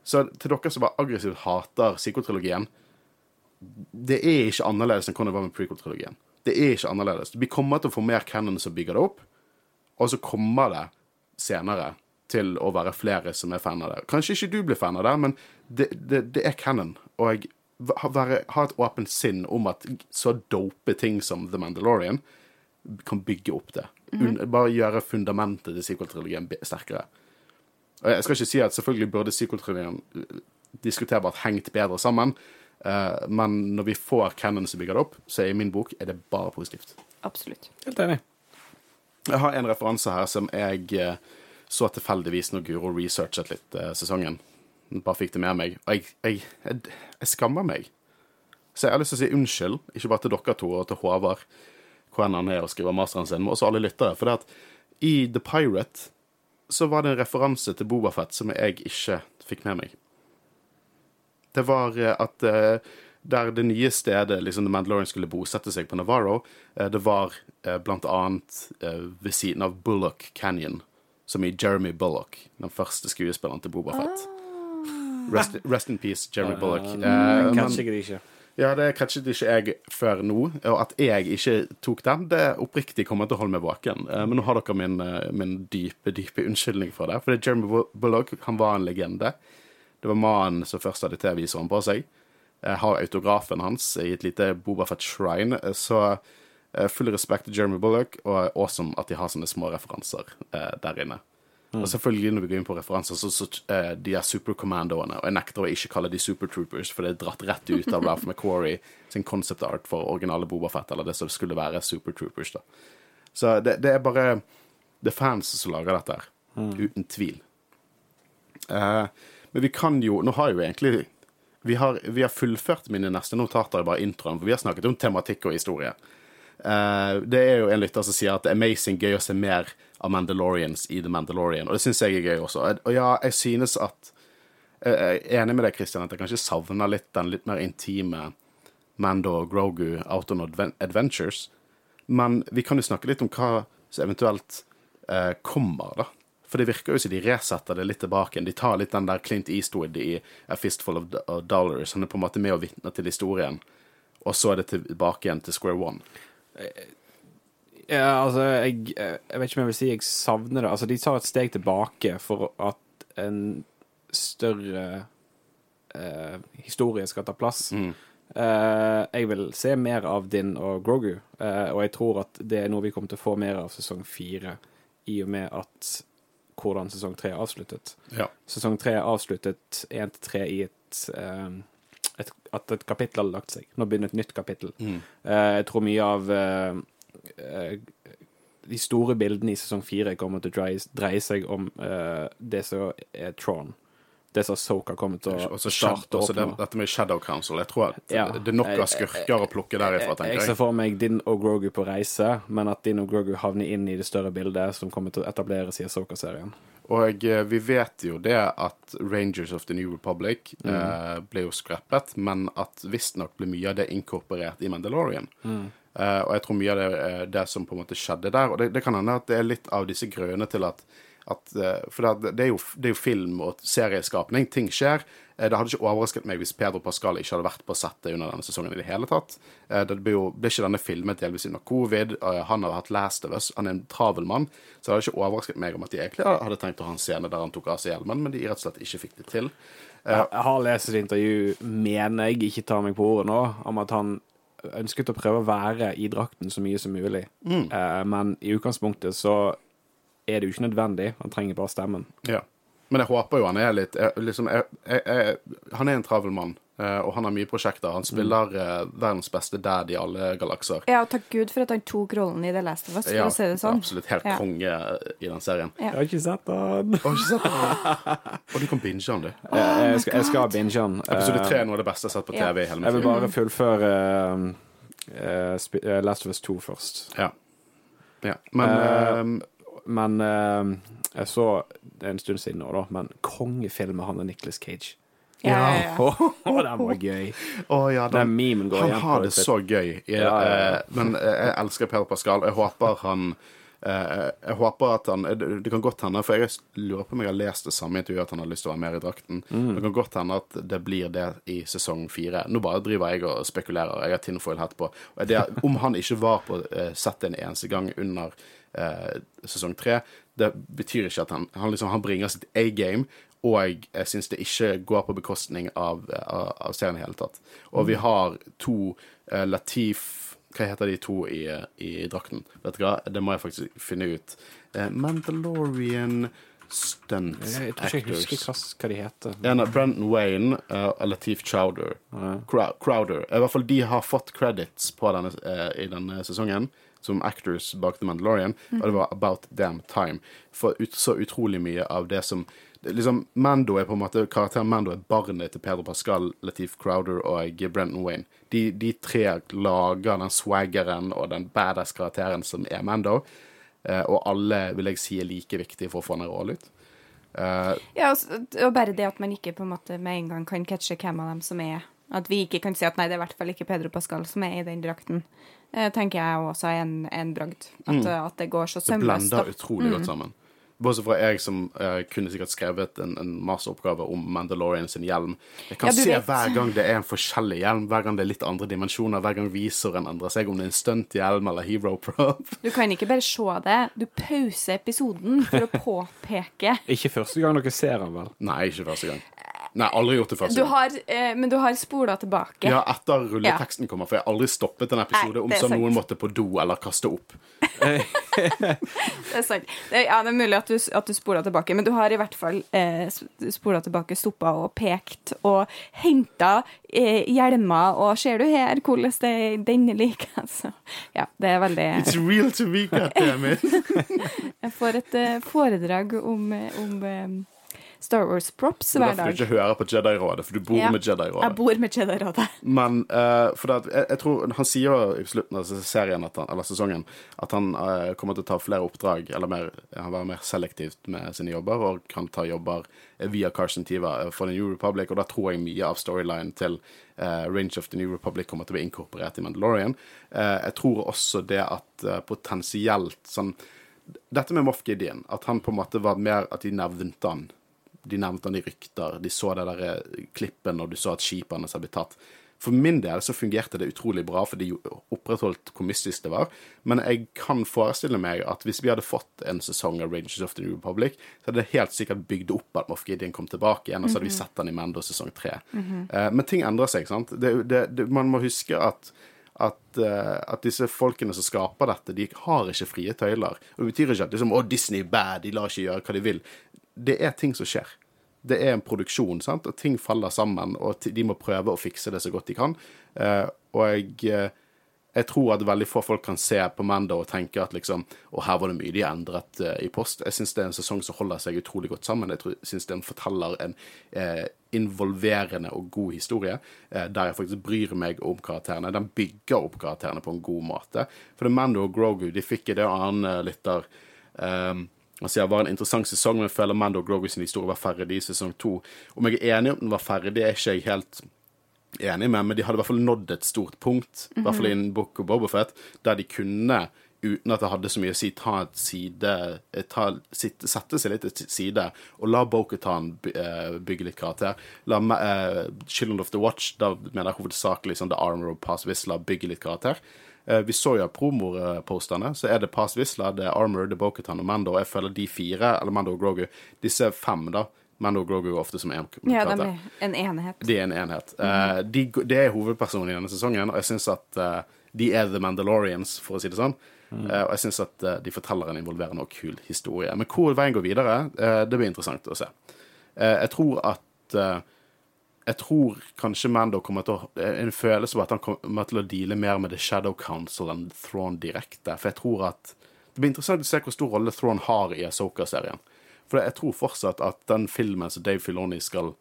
Så til dere som bare aggressivt hater sequel-trilogien Det er ikke annerledes enn hvordan det var med prequel-trilogien. Det er ikke annerledes. Vi kommer til å få mer canon som bygger det opp, og så kommer det senere til å være flere som er fan av det. Kanskje ikke du blir fan av det, men det, det, det er canon. Og jeg være, ha et åpent sinn om at så dope ting som The Mandalorian kan bygge opp det. Un, bare gjøre fundamentet til sequel-trilogien sterkere. Og jeg skal ikke si at selvfølgelig burde sequel-trilogien eh, diskuterbart hengt bedre sammen, uh, men når vi får canon som bygger det opp, så i min bok er det bare positivt. Absolutt. Helt enig. Jeg har en referanse her som jeg eh, så tilfeldigvis når Guro researchet litt eh, sesongen. Bare fikk det med meg. Og jeg, jeg, jeg, jeg skammer meg. Så jeg har lyst til å si unnskyld, ikke bare til dere to og til Håvard, hvor enn han er og skriver masteren sin, men også alle lyttere. For det at i The Pirate så var det en referanse til Bobafett som jeg ikke fikk med meg. Det var eh, at eh, der det nye stedet liksom The Mandalorian skulle bosette seg på Navarro, eh, det var blant annet ved siden av Bullock Canyon, som i Jeremy Bullock, den første skuespilleren til Bobafett. Rest, rest in peace, Jeremy Bullock. Uh, uh, Kanskje men, ikke. ja, det catchet ikke jeg før nå. Og at jeg ikke tok den, det oppriktig kommer til å holde meg våken. Uh, Men nå har dere min, eh, min dype, dype unnskyldning for det. For det er Jeremy Bullock, han var en legende. Det var mannen som først hadde TV-viseren på seg. Jeg har autografen hans i et lite Bobafett shrine. eh, Så eh, full respekt til Jeremy Bullock, og awesome at de har sånne små referanser eh, der inne. Og selvfølgelig når vi går inn på referanser, så, så eh, de er superkommandoene. Og jeg nekter å ikke kalle de supertroopers, for det er dratt rett ut av Ralph McQuarrie sin concept art for originale Bobafett, eller det som skulle være supertroopers. da. Så det, det er bare Det er fans som lager dette her. Uten tvil. Eh, men vi kan jo Nå har jo egentlig vi har, vi har fullført mine neste notater i bare introen, for vi har snakket om tematikk og historie. Eh, det er jo en lytter som sier at det er amazing gøy å se mer av Mandalorians i The Mandalorian, og det syns jeg er gøy også. Og ja, jeg synes at Jeg er enig med deg, Christian, at jeg kanskje savner litt den litt mer intime Mando og Grogu Out on Adventures, men vi kan jo snakke litt om hva som eventuelt eh, kommer, da. For det virker jo som de resetter det litt tilbake. De tar litt den der Clint Eastwood i A Fistful of Dollars. Han er på en måte med og vitner til historien, og så er det tilbake igjen til square one. Ja, altså, jeg, jeg vet ikke om jeg vil si jeg savner det. Altså, de tar et steg tilbake for at en større eh, historie skal ta plass. Eh, jeg vil se mer av Din og Grogu, eh, og jeg tror at det er noe vi kommer til å få mer av sesong fire, i og med at hvordan sesong tre er avsluttet. Ja. Sesong tre er avsluttet én til tre i et, eh, et At et kapittel hadde lagt seg. Nå begynner et nytt kapittel. Eh, jeg tror mye av eh, eh, de store bildene i sesong fire kommer til å dreie, dreie seg om eh, det som er Tron. Det som Soka kommer til å også, starte opp det, dette med Shadow Council. Jeg tror at Ja. det er nok av skurker å plukke derifra, tenker Jeg Jeg ser for meg Din og Grogu på reise, men at Din og Grogu havner inn i det større bildet som kommer til å etableres i Soka-serien. Og eh, vi vet jo det at Rangers of the New Republic eh, ble jo skreppet, men at visstnok ble mye av det inkorporert i Mandalorian. Eh, og jeg tror mye av det er det som på en måte skjedde der. Og det, det kan hende at det er litt av disse grønne til at, at eh, For det, det, er jo, det er jo film og serieskapning. Ting skjer. Eh, Det hadde ikke overrasket meg hvis Pedro Pascal ikke hadde vært på settet under denne sesongen i det hele tatt. Eh, Det ble jo ble ikke denne filmet delvis under covid. Han har hatt Last of Us. Han er en travel mann. Så det hadde ikke overrasket meg om at de egentlig hadde tenkt å ha en scene der han tok av seg hjelmen, men de rett og slett ikke fikk det til. Jeg har lest et intervju, mener jeg, ikke tar meg på ordet nå, om at han ønsket å prøve å være i drakten så mye som mulig. Mm. men i utgangspunktet så er det jo ikke nødvendig. Han trenger bare stemmen. Ja. Men jeg håper jo han er litt jeg, liksom, jeg, jeg, jeg, Han er en travel mann, eh, og han har mye prosjekter. Han spiller eh, verdens beste dad i alle galakser. Ja, og takk Gud for at han tok rollen i The Last of Us, for Ja, å si det sånn. Absolutt helt Ja. konge i den serien. Ja. Jeg har ikke sett han. Har ikke sett den? Og du kan binge den, du. Jeg, jeg, skal, jeg skal binge han. Episode Eh, tre er noe av det beste jeg har sett på Ja. TV i hele Jeg vil bare fullføre uh, uh, eh, Last of Us 2 først. Ja. ja. Men uh, eh, Men eh, jeg så det er en stund siden nå, da, men kongefilmen med han og Nicholas Cage. Ja, ja, ja. Åh, den var gøy. Oh, ja, Den memen går han igjen på har det så gøy. Jeg, Ja, ja, ja. eh, Men eh, jeg elsker Per Pascal. Jeg håper han eh, Jeg håper at han Det kan godt hende, for jeg lurer på om jeg har lest det samme intervjuet, at han har lyst til å være mer i drakten. Mm. Det kan godt hende at det blir det i sesong fire. Nå bare driver jeg og spekulerer. Jeg har tinfoil hatt på. Det, om han ikke var på eh, settet en eneste gang under eh, sesong tre, det betyr ikke at han Han, liksom, han bringer sitt A-game. og jeg syns det ikke går på bekostning av, av, av serien i hele tatt. Og vi har to eh, Latif Hva heter de to i, i drakten? Vet du hva, det må jeg faktisk finne ut. Eh, Mandalorian stunt actors. jeg tror ikke jeg husker hva, de heter. En av Brenton Wayne uh, og Latif Chowder. Ja. Crowder. I hvert fall de har fått credits på denne, uh, i denne sesongen som actors bak The Mandalorian, og det var about damn time. For ut, så utrolig mye av det som liksom, Mando er på en måte Karakteren Mando er barnet til Pedro Pascal, Latif Crowder og Brenton Wayne. De, de tre lager den swaggeren og den badass-karakteren som er Mando, eh, og alle vil jeg si er like viktige for å få den rollen ut. Eh, Ja, og, og bare det at man ikke på en måte med en gang kan catche hvem av dem som er At vi ikke kan si at nei, det er i hvert fall ikke Pedro Pascal som er i den drakten, tenker jeg også er en, en bragd. At, mm. at det går så Det sømløst. blender da. utrolig godt sammen. Bortsett fra jeg som eh, kunne sikkert skrevet en, en masteroppgave om Mandalorian sin hjelm. Jeg kan Ja, se vet. hver gang det er en forskjellig hjelm, hver gang det er litt andre dimensjoner, hver gang visoren endrer seg, om det er en stunthjelm eller hero prop. Du kan ikke bare se det. Du pauser episoden for å påpeke Ikke første gang dere ser den, vel? Nei, ikke første gang. Nei, aldri gjort det første du har, eh, Men du har spola tilbake. Ja, etter rulleteksten kommer, for jeg har aldri stoppet en episode Nei, om så sant. noen måtte på do eller kaste opp. Det er sant. Det, ja, det er mulig at du, at du spola tilbake, men du har i hvert fall eh, spola tilbake, stoppa og pekt og henta eh, hjelmer, og ser du her hvordan det denne liker? Altså, ja, det er veldig It's real to me, goddammit! Jeg får et eh, foredrag om, eh, om eh, Star Wars props Det er hver derfor du dag. ikke hører på Jedi-rådet, for du bor Ja. med Jedi-rådet. Jeg bor med Jedi-rådet. Men uh, for det jeg, jeg tror Han sier jo i slutten av serien at han, eller sesongen at han uh, kommer til å ta flere oppdrag, eller mer, han være mer selektivt med sine jobber, og kan ta jobber via Carson Tiva eh, for The New Republic, og da tror jeg mye av storylinen til uh, Range of the New Republic kommer til å bli inkorporert i Mandalorian. Jeg tror også det at potensielt sånn Dette med Moff Gideon, at han på en måte var mer At de nevnte han de nevnte han i rykter, de så det der eh, klippen, og du så at skipet hans hadde blitt tatt. For min del så fungerte det utrolig bra, for de opprettholdt hvor mystisk det var. Men jeg kan forestille meg at hvis vi hadde fått en sesong av Rangers of the New Republic, så hadde det helt sikkert bygd opp at Moff Gideon kom tilbake igjen, og så hadde vi sett han i Mando sesong tre. Eh, men ting endrer seg, sant. Det, det, det, man må huske at at, uh, at disse folkene som skaper dette, de har ikke frie tøyler. Og Det betyr ikke at liksom, å, Disney er bad, de lar ikke gjøre hva de vil. Det er ting som skjer. Det er en produksjon, sant? og ting faller sammen, og de må prøve å fikse det så godt de kan. Eh, og jeg, eh, jeg tror at veldig få folk kan se på Mando og tenke at liksom Og her var det mye de endret eh, i post. Jeg syns det er en sesong som holder seg utrolig godt sammen. Jeg syns den forteller en eh, involverende og god historie, der jeg faktisk bryr meg om karakterene. Den bygger opp karakterene på en god måte. For det Mando og Grogu de fikk i det annen eh, lytter um, Altså, det var en interessant sesong, men jeg føler Mando og Grogu sin historie var ferdig i sesong to. Om jeg er enig om den var ferdig, er ikke jeg helt enig med, men de hadde i hvert fall nådd et stort punkt, i hvert fall innen Book of Bobofet, der de kunne, uten at det hadde så mye å si, ta et side eh, ta, sitte, Sette seg litt til side og la Boketan bygge litt karakter. La uh, Children of the Watch, da mener jeg hovedsakelig sånn The Armor of Pass Whistler, bygge litt karakter. Eh, vi så jo av promoposterne, så er det Pass Wisla, det er Armor, det er Boketan og Mando. Jeg føler de fire, eller Mando og Grogu, disse fem, da Mando og Grogu er ofte som én Ja, de er en enhet. De er en enhet. Eh, de, det er hovedpersonen i denne sesongen, og jeg syns at eh, de er The Mandalorians, for å si det sånn. Eh, og jeg syns at de forteller en involverende og kul historie. Men hvor veien går videre, det blir interessant å se. Jeg tror at Jeg tror kanskje Mando kommer til å En følelse av at han kommer til å deale mer med The Shadow Council enn Thrawn direkte. For jeg tror at Det blir interessant å se hvor stor rolle Thrawn har i Asoka-serien. For jeg tror fortsatt at den filmen som Dave Filoni skal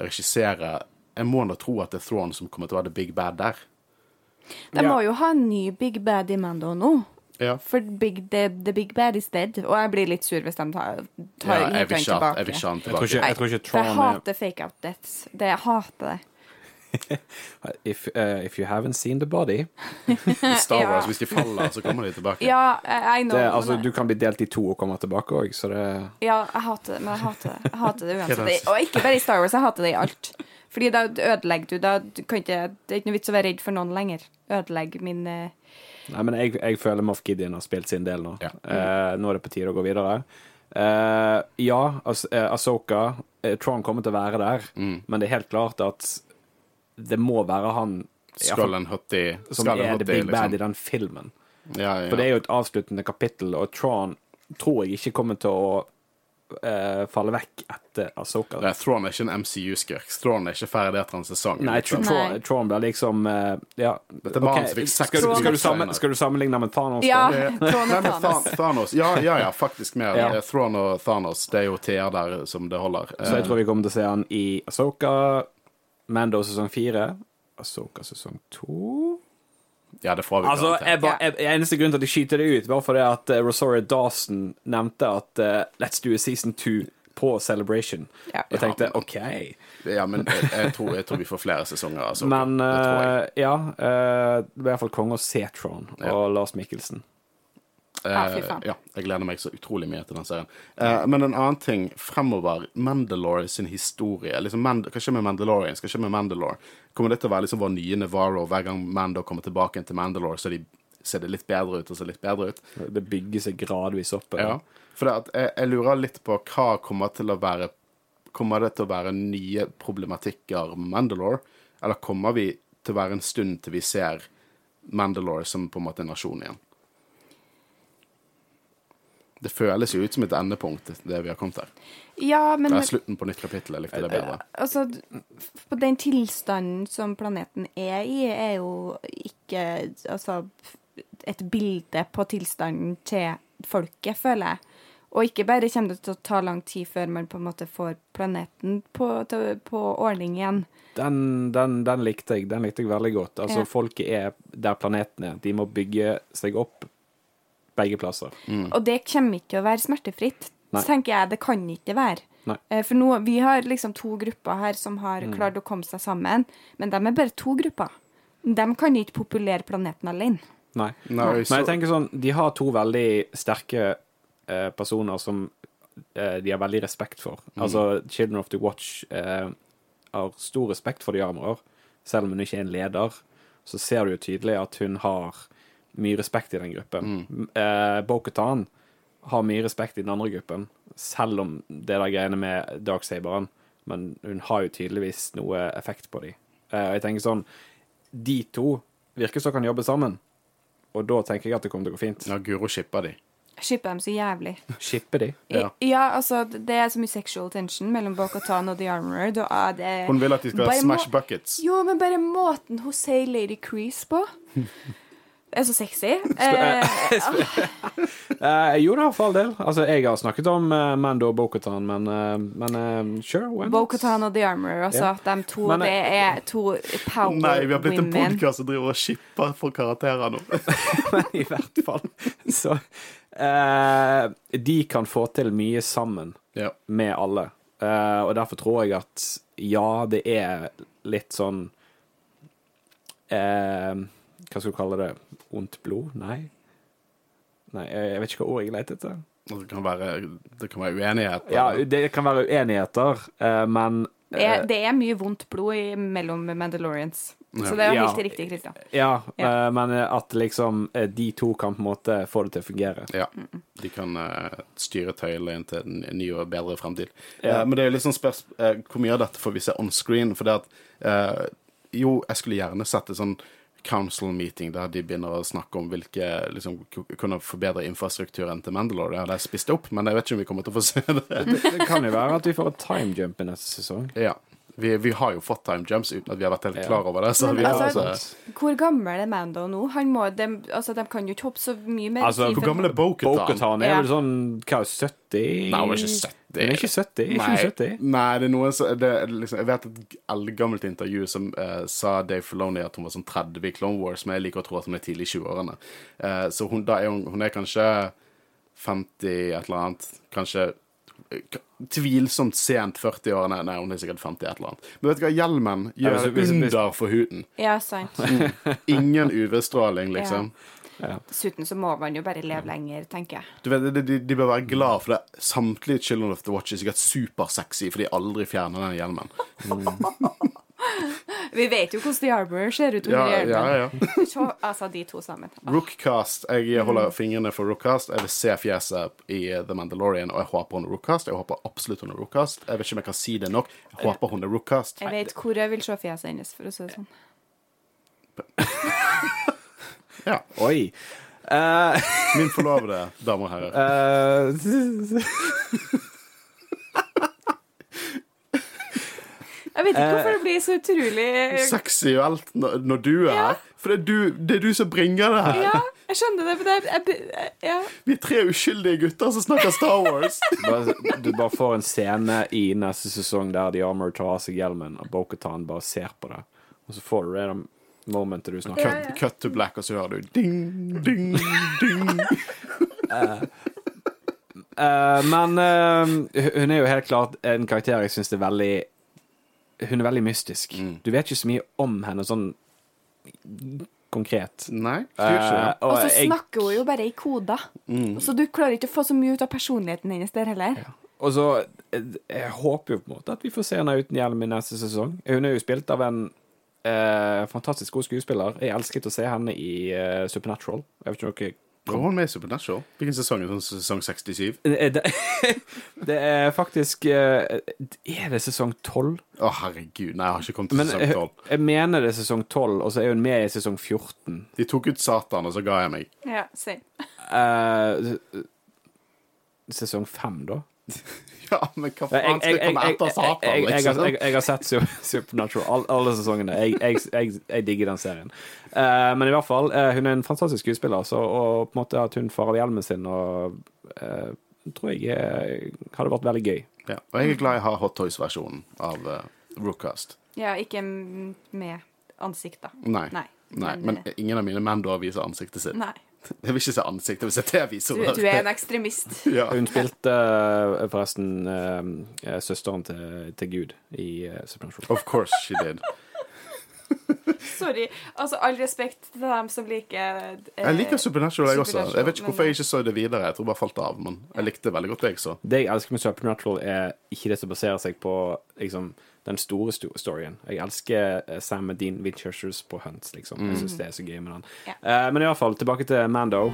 regissere Jeg må da tro at det er Thrawn som kommer til å være the big bad der. De må jo ha en ny Big Bad i Mando nå. Ja. For big, the, the Big Bad is dead. Og jeg blir litt sur hvis de tar, tar Ja, jeg vil han jeg vil ikke ha Jeg tror tilbake. ikke, jeg tror ikke For jeg er hater fake out deaths. Det, jeg hater det. if, uh, if you haven't seen the body I Star Wars, Ja. hvis de faller, så kommer de tilbake. Ja, I know. det, altså, Du kan bli delt i to og komme tilbake òg, så det Ja, jeg hater det, men jeg hater det, jeg hater det uansett. Og ikke bare i Star Wars, jeg hater det i alt. Fordi da ødelegger du da du kan ikke, Det er ikke noe vits å være redd for noen lenger. Ødelegg min eh, Nei, men jeg, jeg føler Moff Gideon har spilt sin del nå. Ja. Eh, nå er det på tide å gå videre. Eh, ja, As eh, Asoka eh, Tron kommer til å være der, Mm. men det er helt klart at det må være han Skull and Hutty som er er the big big bad liksom. i den filmen. Ja, ja. For det er jo et avsluttende kapittel, og Tron tror jeg ikke kommer til å eh, falle vekk etter Asoka. Nei, Thrawn er ikke en MCU-skurk. Thrawn er ikke ferdig etter en sesong. Nei, liksom. Nei. Tron blir liksom uh, Ja. Dette er mannen som fikk seks skal, du- skal, sammen, skal du sammenligne med Thanos? Ja, Nei, og Thanos. Thanos. Ja, ja, ja, faktisk mer. Ja. Thrawn og Thanos, det er jo TR der som det holder. Så jeg tror vi kommer til å se han i Asoka, Mando sesong fire, Asoka sesong to Ja, det får vi Altså, jeg jeg, Eneste grunn til at jeg skyter det ut, var fordi at uh, Rosario Dawson nevnte at uh, Let's do a season two på Celebration. Ja. Og jeg tenkte Ja, men- OK. Ja, men jeg, jeg, tror, jeg tror vi får flere sesonger. Altså. Men det tror jeg. eh, ja, uh, det blir i hvert fall konge å se Tron og Ja. Lars Mikkelsen. Ja, fy Eh, faen. ja, jeg gleder meg så utrolig mye til den serien. Eh, men en annen ting fremover, Mandalore sin historie. Liksom Mand hva skjer med Mandalorian? Hva skjer med Mandalore? Kommer det til å være liksom vår nye Navarro hver gang Mando kommer tilbake til Mandalore, så de ser det litt bedre ut og ser litt bedre ut? Det bygger seg gradvis opp. Ja. For det at jeg, jeg lurer litt på hva kommer til å være Kommer det til å være nye problematikker med Mandalore, eller kommer vi til å være en stund til vi ser Mandalore som på en måte en nasjon igjen? Det føles jo ut som et endepunkt, det vi har kommet her. Ja, men Det er slutten på nytt kapittel. Jeg likte det bedre. altså, på den tilstanden som planeten er i, er jo ikke altså, et bilde på tilstanden til folket, føler jeg. Og ikke bare kommer det til å ta lang tid før man på en måte får planeten på, til, på ordning igjen. Den, den, den likte jeg. Den likte jeg veldig godt. Altså, Ja. folket er der planeten er. De må bygge seg opp begge plasser. Og det kommer ikke til å være smertefritt. Nei. Så tenker jeg det kan ikke være. Nei. Eh, For nå, vi har liksom to grupper her som har Mm. klart å komme seg sammen, men de er bare to grupper. De kan ikke populere planeten alene. Nei. Nei, Men så, jeg tenker sånn, de har to veldig sterke eh, personer som eh, de har veldig respekt for. Altså, Children of the Watch eh, har stor respekt for de armer Selv om hun ikke er en leder, så ser du jo tydelig at hun har mye respekt i den gruppen. Mm. Eh, Bo-Katan har mye respekt i den andre gruppen, selv om det der greiene med Darksaberen. Men hun har jo tydeligvis noe effekt på dem. Eh, og jeg tenker sånn De to virker som kan jobbe sammen. Og da tenker jeg at det kommer til å gå fint. ja, Guro shipper de. Shipper dem så jævlig. Shipper de. Ja. Ja. altså, det er så mye sexual tension mellom Bo-Katan og The Armorer. Da er det Hun vil at de skal Bare smash buckets. Jo, men bare måten hun sier Lady Crease på er så sexy. Eh, Eh, jo da, for all del. Altså, jeg har snakket om eh, Mando og Bo-Katan, men, eh, men sure, why not? Bo-Katan og The Armor, altså. Yeah. De to, Men, det er to power Nei, vi har blitt en women. podkast som driver og shipper for karakterer nå. Men i hvert fall. Så eh, De kan få til mye sammen yeah. med alle. Eh, og derfor tror jeg at ja, det er litt sånn eh, Hva skal du kalle det? Ondt blod? Nei. Nei, jeg vet ikke hva ord jeg leter etter. Det kan være, det kan være uenighet. Ja, det kan være uenigheter, eh, men Det er, det er mye vondt blod i, mellom Mandalorians. Så det er jo Ja. helt riktig, Kristian. Ja, Ja. eh, men at liksom eh, de to kan på en måte få det til å fungere. Ja. De kan uh, styre tøylet inn til en ny og bedre fremtid. Ja. Uh, men det er jo litt sånn spørs uh, hvor mye av dette får vi se on screen. For det at eh, Jo, jeg skulle gjerne sett det sånn council meeting der de begynner å snakke om hvilke liksom, kunne forbedre infrastrukturen til Mandalore. Det hadde jeg spist opp, men jeg vet ikke om vi kommer til å få se det. Det kan jo være at vi får et time jump i neste sesong. ja. Vi, vi har jo fått time jumps uten at vi har vært helt Ja. klar over det. Så Men vi har altså- også... Hvor gammel er Mando nå? Han må, de, altså, de kan jo ikke hoppe så mye mer Altså, Hvor gammel er Bo-Katan? Bo-Katan er vel sånn hva, 70? Nei, hun er ikke 70. Hun er ikke 70? Er ikke 70? nei, det er noe som det liksom, Jeg vet et eldgammelt intervju som uh, sa Dave Filoni at hun var sånn 30 i Clone Wars, men jeg liker å tro at hun er tidlig i 20-årene. Uh, så hun, da er hun, hun er kanskje 50 et eller annet. Kanskje eh, tvilsomt sent 40-årene. Nei, hun er sikkert 50 et eller annet. Men vet du hva, hjelmen Ja, gjør hvis- hvis- hvis- under for huden. Ja, sant. Ingen UV-stråling, liksom. Dessuten så må man jo bare leve lenger, tenker jeg. Du vet, de, de, de bør være glad for det. Samtlige Children of the Watch er sikkert supersexy, for de aldri fjerner den hjelmen. Vi vet jo hvordan The Arbour ser ut under Ja, hjelmen. ja, ja. Så, altså, de to sammen. Ah, Rookcast. Jeg holder fingrene for Rookcast. Jeg vil se fjeset i The Mandalorian, og jeg håper hun er Rookcast. Jeg håper absolutt hun er Rookcast. Jeg vet ikke om jeg kan si det nok. Jeg håper hun er Rookcast. Jeg vet hvor jeg vil se fjeset hennes, for å si det sånn. Ja. Oi. Uh... Min forlovede, damer og herrer. eh, Jeg vet ikke hvorfor det blir så utrolig Seksuelt når, når du er Ja. her. For det er, du, det er du som bringer det her. Ja, jeg skjønner det, det er jeg, ja. Vi er tre uskyldige gutter som snakker Star Wars. bare, du bare får en scene i neste sesong der The Armor tar av seg hjelmen, og Bokhatan bare ser på det. Og så får du det momentet du snakker om. Cut, cut to black, og så hører du ding, ding, ding. Uh, men uh, hun er jo helt klart en karakter jeg syns er veldig Hun er veldig mystisk. Du vet ikke så mye om henne sånn konkret. Nei, Uh, Eh. Og så jeg- snakker hun jo bare i koder. Så du klarer ikke å få så mye ut av personligheten hennes der heller. Og så eh, Jeg håper jo på en måte at vi får se henne uten hjelm i neste sesong. Hun er jo spilt av en uh, fantastisk god skuespiller. Jeg elsket å se henne i uh, Supernatural. Jeg vet ikke om dere Var hun med i Supernatural? Hvilken sesong? Sånn sesong 67? Eh, det, det er faktisk eh, Er det sesong tolv? Å, herregud. Nei, jeg har ikke kommet til Men sesong 12. jeg mener det er sesong tolv, og så er hun med i sesong 14. De tok ut Satan, og så ga jeg meg. Ja, same. Uh, sesong 5, da? Ja, men hva Jeg, jeg, faen skal jeg, jeg komme etter Satan, Satan, jeg, jeg, liksom? jeg, jeg har sett Supernatural, all, alle sesongene. Jeg, jeg, jeg, jeg digger den serien. Eh, men i hvert fall, uh, hun er en fantastisk skuespiller, så, og på en måte at hun får av hjelmen sin og uh, tror jeg hadde vært veldig gøy. Ja, og jeg er glad jeg har Hot Toys-versjonen av uh, Rookcast. Ja, ikke med ansikt, da. Nei. Nei. Nei, men ingen av mine menn da viser ansiktet sitt. Nei. Jeg vil ikke se ansiktet, jeg vil se TV-viser. Du, du er en ekstremist. ja. Hun spilte uh, forresten uh, søsteren til, til Gud i uh, Supernatural. Of course she did. Sorry. Altså, all respekt til dem som liker eh, Jeg liker Supernatural, jeg også. Jeg vet ikke hvorfor jeg ikke så det videre. Jeg tror bare falt av, men jeg likte det veldig godt, jeg så. Det jeg elsker med Supernatural, er ikke det som baserer seg på liksom, den store sto storyen. Jeg elsker eh, Sam og Dean Winchesters på Hunts, liksom. Jeg syns det er så gøy med den. Ja. Eh, men i hvert fall, tilbake til Mando.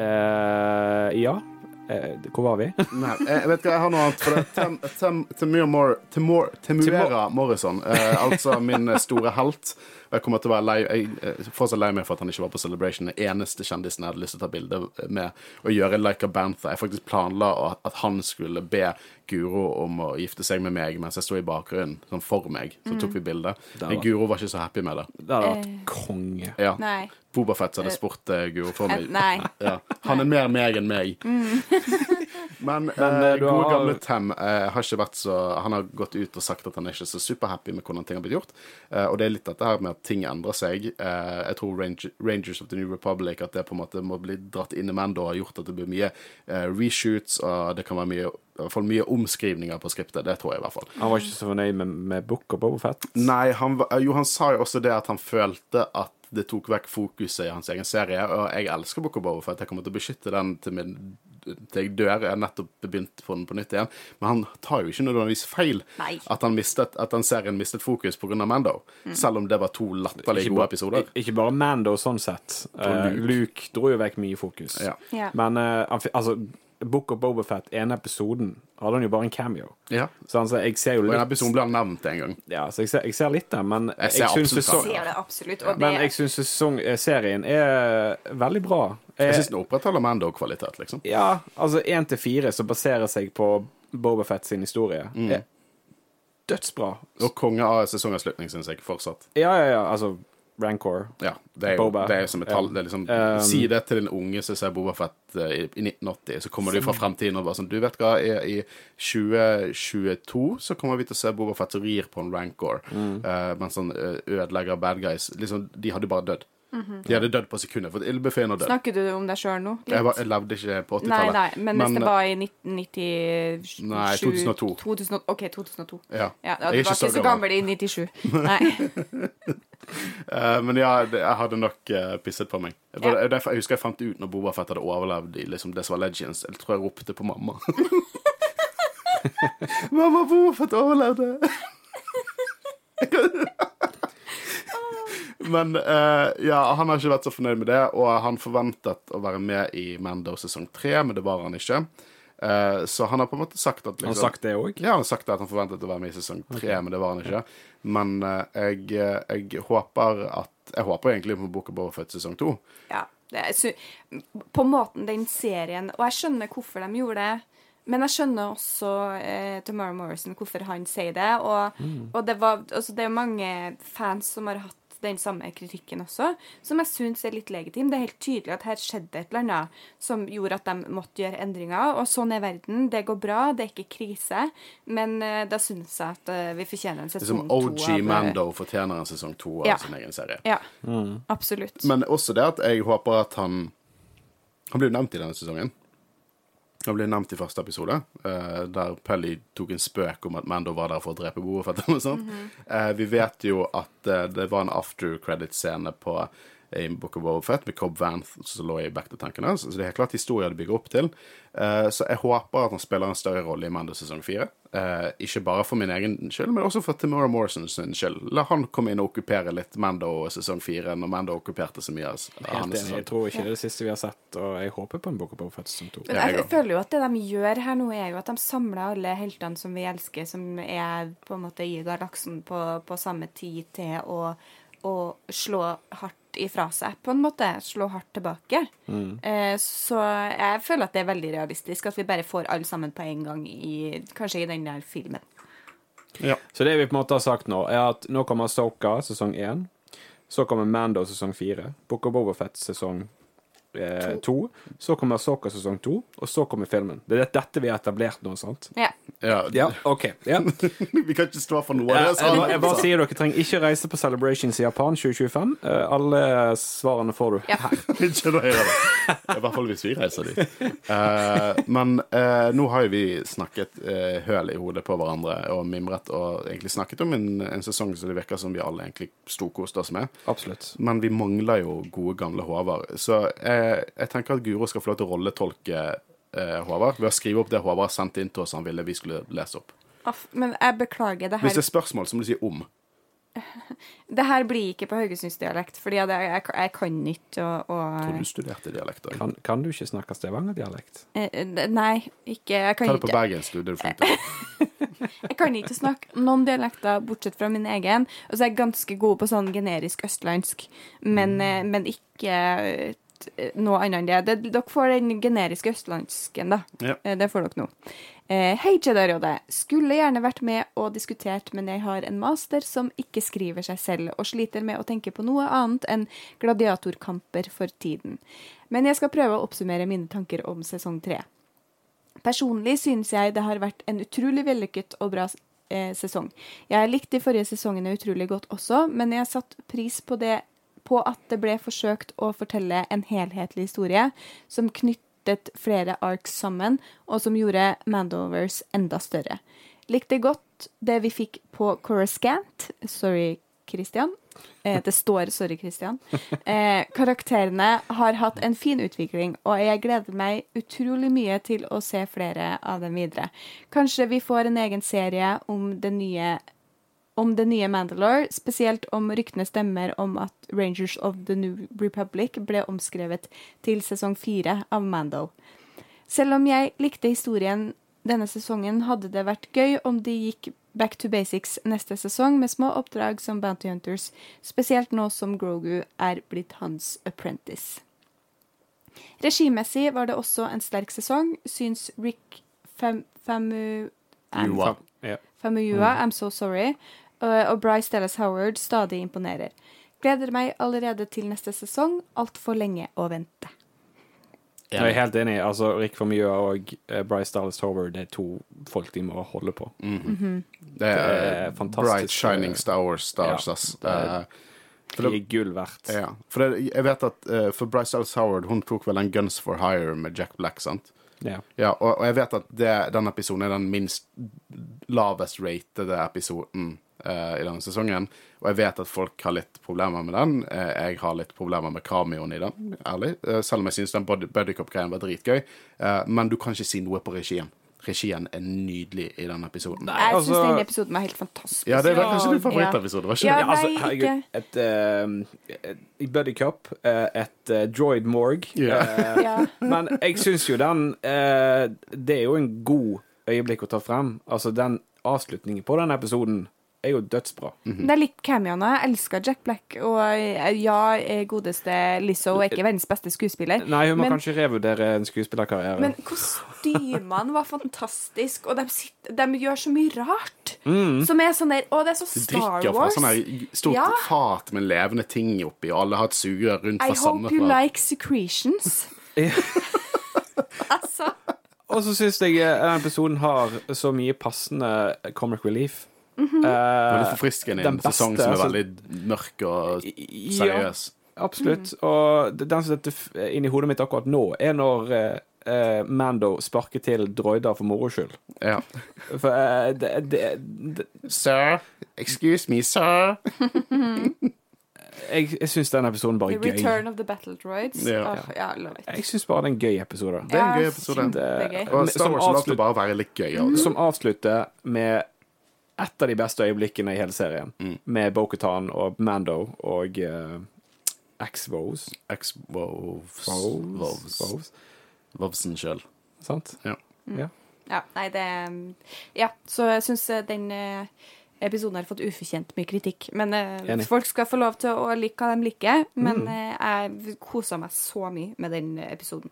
Eh, ja. Eh, hvor var vi? Nei, jeg vet ikke, jeg har noe annet. For det Tem, Tem, Temura, Temur, Temuera Morrison, eh, altså min eh, store helt. Og jeg kommer til å være lei Jeg fortsatt lei meg for at han ikke var på Celebration. Den eneste kjendisen jeg hadde lyst til å ta bilde med og gjøre Like a Bantha. Jeg faktisk planla at, han skulle be Guro om å gifte seg med meg mens jeg sto i bakgrunnen, sånn for meg. Så tok vi bilde. Men Guro var ikke så happy med det. Det hadde vært konge. Ja. Bobafett hadde spurt eh, Guro for Eh, meg. Nei. Ja. Han er mer meg enn meg. Men, Men, eh, eh, gode har- gamle Tam eh, har ikke vært så Han har gått ut og sagt at han er ikke så superhappy med hvordan ting har blitt gjort. Eh, og det er litt dette her med at ting endrer seg. Eh, jeg tror Ranger, Rangers of the New Republic At det på en måte må bli dratt inn i Mando har gjort at det blir mye eh, reshoots, og det kan være mye i hvert fall mye omskrivninger på skriptet. Det tror jeg i hvert fall. Han var ikke så fornøyd med, med Book og Bobafett. Nei, han, jo, han sa jo også det at han følte at det tok vekk fokuset i hans egen serie. Og jeg elsker Book of Boba Fett. Jeg kommer til å beskytte den til, min, til jeg dør. Jeg har nettopp begynt på den på nytt igjen. Men han tar jo ikke nødvendigvis feil Nei. at, han mistet, at den serien mistet fokus pga. Mando. Selv om det var to latterlig gode episoder. ikke bare Mando sånn sett. Uh, Luke. Luke. dro jo vekk mye fokus. Ja. Ja. Men uh, altså, Book of Bobafett, ene episoden, hadde han jo bare en cameo. ja. Så altså, jeg ser jo Og en episode ble han nevnt en gang. Ja, så jeg ser, jeg ser litt der, men Jeg ser syns absolutt sesong- det. Ser det absolutt. Og Men det, jeg syns sesong- eh, serien er veldig bra. Jeg Eh, syns den opprettholder Mando-kvalitet, liksom. ja, altså én til fire som baserer seg på Bobafett sin historie, Mm. er dødsbra. Og konge av sesongavslutning, syns jeg fortsatt. Ja, ja, ja, altså Rancor. Ja, det er jo Boba. det er som et tall. Det er liksom, Um, si det til en unge som ser Boba Fett eh, i, i 1980, så kommer du fra fremtiden og bare sånn Du vet hva, i, i 2022 så kommer vi til å se Boba Fett som rir på en Rancor, Mm. uh, mens han eh, ødelegger bad guys. Liksom, de hadde bare dødd. De hadde dødd på sekundet, for Ildbefeen er dødd. Snakker du om deg sjøl nå? Jeg, var, jeg levde ikke på 80-tallet. nei, men, hvis det var i 1997 Nei, 2002. 2000, OK, 2002. Ja. Ja, du var så ikke så gammel. gammel i 97. Nei. uh, men ja, jeg hadde nok uh, pisset på meg. Det var Ja. derfor jeg husker jeg fant ut når Boba Fett hadde overlevd i liksom, det som var Legends. Jeg tror jeg ropte på mamma. Mamma Bofet overlevde! Men uh, ja, han har ikke vært så fornøyd med det, og han forventet å være med i Mando sesong tre, men det var han ikke. Uh, så han har på en måte sagt at Han har liksom, sagt det òg? Ja, han har sagt at han forventet å være med i sesong tre, men det var han ikke. Men uh, jeg, jeg håper at Jeg håper egentlig på Boka of Bofet sesong to. Ja. Det er, på måten den serien Og jeg skjønner hvorfor de gjorde det. Men jeg skjønner også eh, Tomorrow Morrison hvorfor han sier det. Og, og det, var, altså, det er mange fans som har hatt den samme kritikken også, som jeg syns er litt legitim. Det er helt tydelig at her skjedde et eller annet som gjorde at de måtte gjøre endringer. Og sånn er verden. Det går bra, det er ikke krise. Men uh, da syns jeg at uh, vi fortjener en Liksom sesong to. OG av- Mando fortjener en sesong to av Ja. sin egen serie. Ja, absolutt. Men også det at jeg håper at han Han blir jo nevnt i denne sesongen. Han ble nevnt i første episode, eh, der Pelly tok en spøk om at Mando var der for å drepe eller noe sånt. Eh, vi vet jo at eh, det var en after credit-scene på i Book of Boafett med Cobb Vanth som lå i back-to-tankene. Så det er helt klart historier det bygger opp til. Eh, så jeg håper at han spiller en større rolle i Mando sesong fire. Eh, ikke bare for min egen skyld, men også for Timora Morrison sin skyld. La han komme inn og okkupere litt Mando sesong fire, når Mando okkuperte så mye av hans sesong. Jeg tror ikke det er det siste vi har sett, og jeg håper på en Book of Boba Fett sesong to. Men jeg jeg føler jo at det de gjør her nå, er jo at de samler alle heltene som vi elsker, som er på en måte i galaksen på, på samme tid til å, å slå hardt ifra seg, på en måte. Slå hardt tilbake. Eh, så jeg føler at det er veldig realistisk at vi bare får alle sammen på en gang, i, kanskje i den der filmen. Ja. Så det vi på en måte har sagt nå, er at nå kommer Soka sesong én. Så kommer Mando sesong fire. Book of Bobafett sesong eh, to. Så kommer Soka sesong to, og så kommer filmen. Det er dette vi har etablert nå, sant? Ja. Ja, Ja, OK. Ja. vi kan ikke stå for noe av det. det. jeg, jeg bare sier dere trenger ikke reise på Celebrations i Japan 2025. Eh, alle svarene får du Ja. her. Ikke noe gjør. I hvert fall hvis vi reiser dit. Eh, men eh, nå har jo vi snakket uh, høl i hodet på hverandre og mimret og egentlig snakket om en, en sesong som det virker som vi alle egentlig storkoste oss med. Absolutt. Men vi mangler jo gode, gamle Håvard. Så eh, jeg tenker at Guro skal få lov til å rolletolke eh, Håvard ved å skrive opp det Håvard har sendt inn til oss han ville vi skulle lese opp. Aff, Men jeg beklager, det her. Hvis det er spørsmål, så må du si om. det her blir ikke på haugesundsdialekt, fordi jeg, jeg, jeg kan ikke å, å Tror du studerte dialekt òg? Kan, kan du ikke snakke stavangerdialekt? Eh, Nei, ikke Jeg kan Ta det på bergensk, du. Det er du flink til. jeg kan ikke snakke noen dialekter bortsett fra min egen. Og så er jeg ganske god på sånn generisk østlandsk, men, mm. men ikke eh, noe annet enn det. det. Dere får den generiske østlandsken, da. Ja. Eh, Det får dere nå. Eh, Hei, Jedi-rådet. Skulle gjerne vært med og diskutert, men jeg har en master som ikke skriver seg selv, og sliter med å tenke på noe annet enn gladiatorkamper for tiden. Men jeg skal prøve å oppsummere mine tanker om sesong tre. Personlig synes jeg det har vært en utrolig vellykket og bra eh, sesong. Jeg likte de forrige sesongene utrolig godt også, men jeg satte pris på, det, på at det ble forsøkt å fortelle en helhetlig historie som knyttet flere arcs sammen, og som gjorde Mandovers enda større. Likte godt det vi fikk på Coruscant. Sorry, Christian. Eh, det står 'sorry, Christian'. Eh, karakterene har hatt en fin utvikling, og jeg gleder meg utrolig mye til å se flere av dem videre. Kanskje vi får en egen serie om det nye om det nye Mandalore, spesielt om ryktene stemmer om at Rangers of the New Republic ble omskrevet til sesong fire av Mando. Selv om jeg likte historien denne sesongen, hadde det vært gøy om de gikk back to basics neste sesong med små oppdrag som Bounty Hunters, spesielt nå som Grogu er blitt hans apprentice. Regimessig var det også en sterk sesong, syns Rick Fam Famu... Jua. Ja. Famuyua, I'm so sorry, og og Bryce Dallas Howard stadig imponerer. Gleder meg allerede til neste sesong. Altfor lenge å vente. Jeg er helt enig. altså Rick Formue og eh, Bryce Dallas Howard er to folk de må holde på. Det Det er, er fantastisk. Bright Shining Star Wars Stars, Ja, ass. det er- Eh, for det, er gull verdt. ja. For det, jeg vet at eh, for Bryce Dallas Howard, hun tok vel en Guns for Hire med Jack Black, sant? Ja. Ja, og, og jeg vet at det, den episoden er den minst lavest ratede episoden eh, i denne sesongen. Og jeg vet at folk har litt problemer med den. Eh, jeg har litt problemer med cameoen i den, ærlig. Eh, selv om jeg syns den body- buddycop-greien var dritgøy. Eh, men du kan ikke si noe på regien. regien er nydelig i den episoden. Jeg syns altså- den episoden var helt fantastisk. Ja, det var kanskje din favorittepisode, var ikke Ja, det? Ja, altså, Nei, herregud. Et, uh, et Buddy Cup, eh, et uh, Droid Morg. Yeah. Uh, Ja. men jeg syns jo den uh, Det er jo en god øyeblikk å ta frem. Altså, den avslutningen på den episoden er jo dødsbra. Det er litt cameoene. Jeg elsker Jack Black, og eh, ja, eh, godeste Lizzo er ikke verdens beste skuespiller. Nei, hun må men, kanskje revurdere en skuespillerkarriere. men kostymene var fantastiske, og de, sitter, de gjør så mye rart. Som er sånn der Å, det er så Du Star drikker fra sånn her stort Ja. fat med levende ting oppi, og alle har et sugerør rundt I fra samme hope you fra. like secretions. Altså Og så syns jeg denne den episoden har så mye passende comic relief. Mhm. -hmm. uh, var litt forfriskende i en beste, sesong som er altså- veldig mørk og Ja, seriøs. absolutt. Og den som sitter inni i hodet mitt akkurat nå, er når uh, eh, Mando sparker til droider for moro skyld. Ja. For uh, det, det, det Sir, excuse me, sir. Jeg, jeg syns den episoden bare er gøy. Return of the Battle Droids. Ja. Oh, ja. Jeg syns bare det er en gøy episode. Det er en gøy episode. Det er gøy. Og Star Wars avslutt- å bare være litt gøy. Mm. Som avslutter med et av de beste øyeblikkene i hele serien. Mm. Med Bokutan og Mando og uh, Vos. Vovs. Vos. Vovsen sjøl. Sant? Ja. Ja. Ja, nei, det Ja, så jeg syns den eh, episoden har fått ufortjent mye kritikk. Men eh, Enig. folk skal få lov til å like hva de liker. Men Mm. eh, jeg kosa meg så mye med den episoden.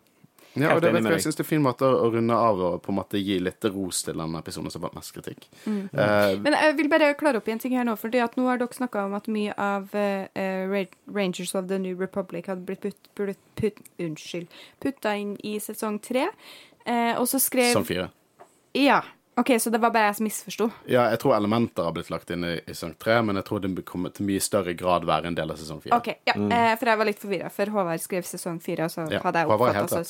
Ja, og det vet jeg, jeg syns det er fin måte å runde av og på en måte gi litt ros til den episoden som har fått mest kritikk. Mm. Uh, Men jeg vil bare klare opp i en ting her nå, fordi at nå har dere snakka om at mye av eh, Rangers of the New Republic hadde blitt putt, putt, putt, unnskyld, putta inn i sesong tre. uh, og så skrev Sesong fire. Ja. OK, så det var bare jeg som misforsto. Ja, jeg tror elementer har blitt lagt inn i, i sesong tre, men jeg tror det kommer til mye større grad være en del av sesong fire. OK, ja. Eh, for jeg var litt forvirra, for Håvard skrev sesong fire, og så Ja, hadde jeg oppfatta.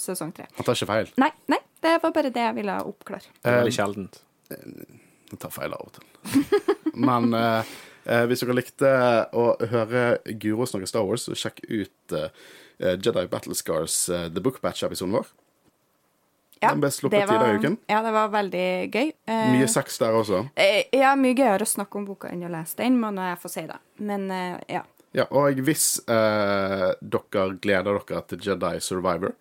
Sesong tre. Han tar ikke feil. Nei, nei, det var bare det jeg ville oppklare. Det er litt veldig sjeldent. Han tar feil av og til. Men eh, eh, hvis dere likte å høre Guro snakke Star Wars, så sjekk ut eh, Jedi Battle Scars eh, The Book Batch-episoden vår. Den ble sluppet det var- tidligere i uken. Ja, det var veldig gøy. Eh, Mye sex der også. eh, ja, mye gøyere å snakke om boka enn å lese den, må jeg få si det. Men eh, ja. Ja, og hvis eh, dere gleder dere til Jedi Survivor,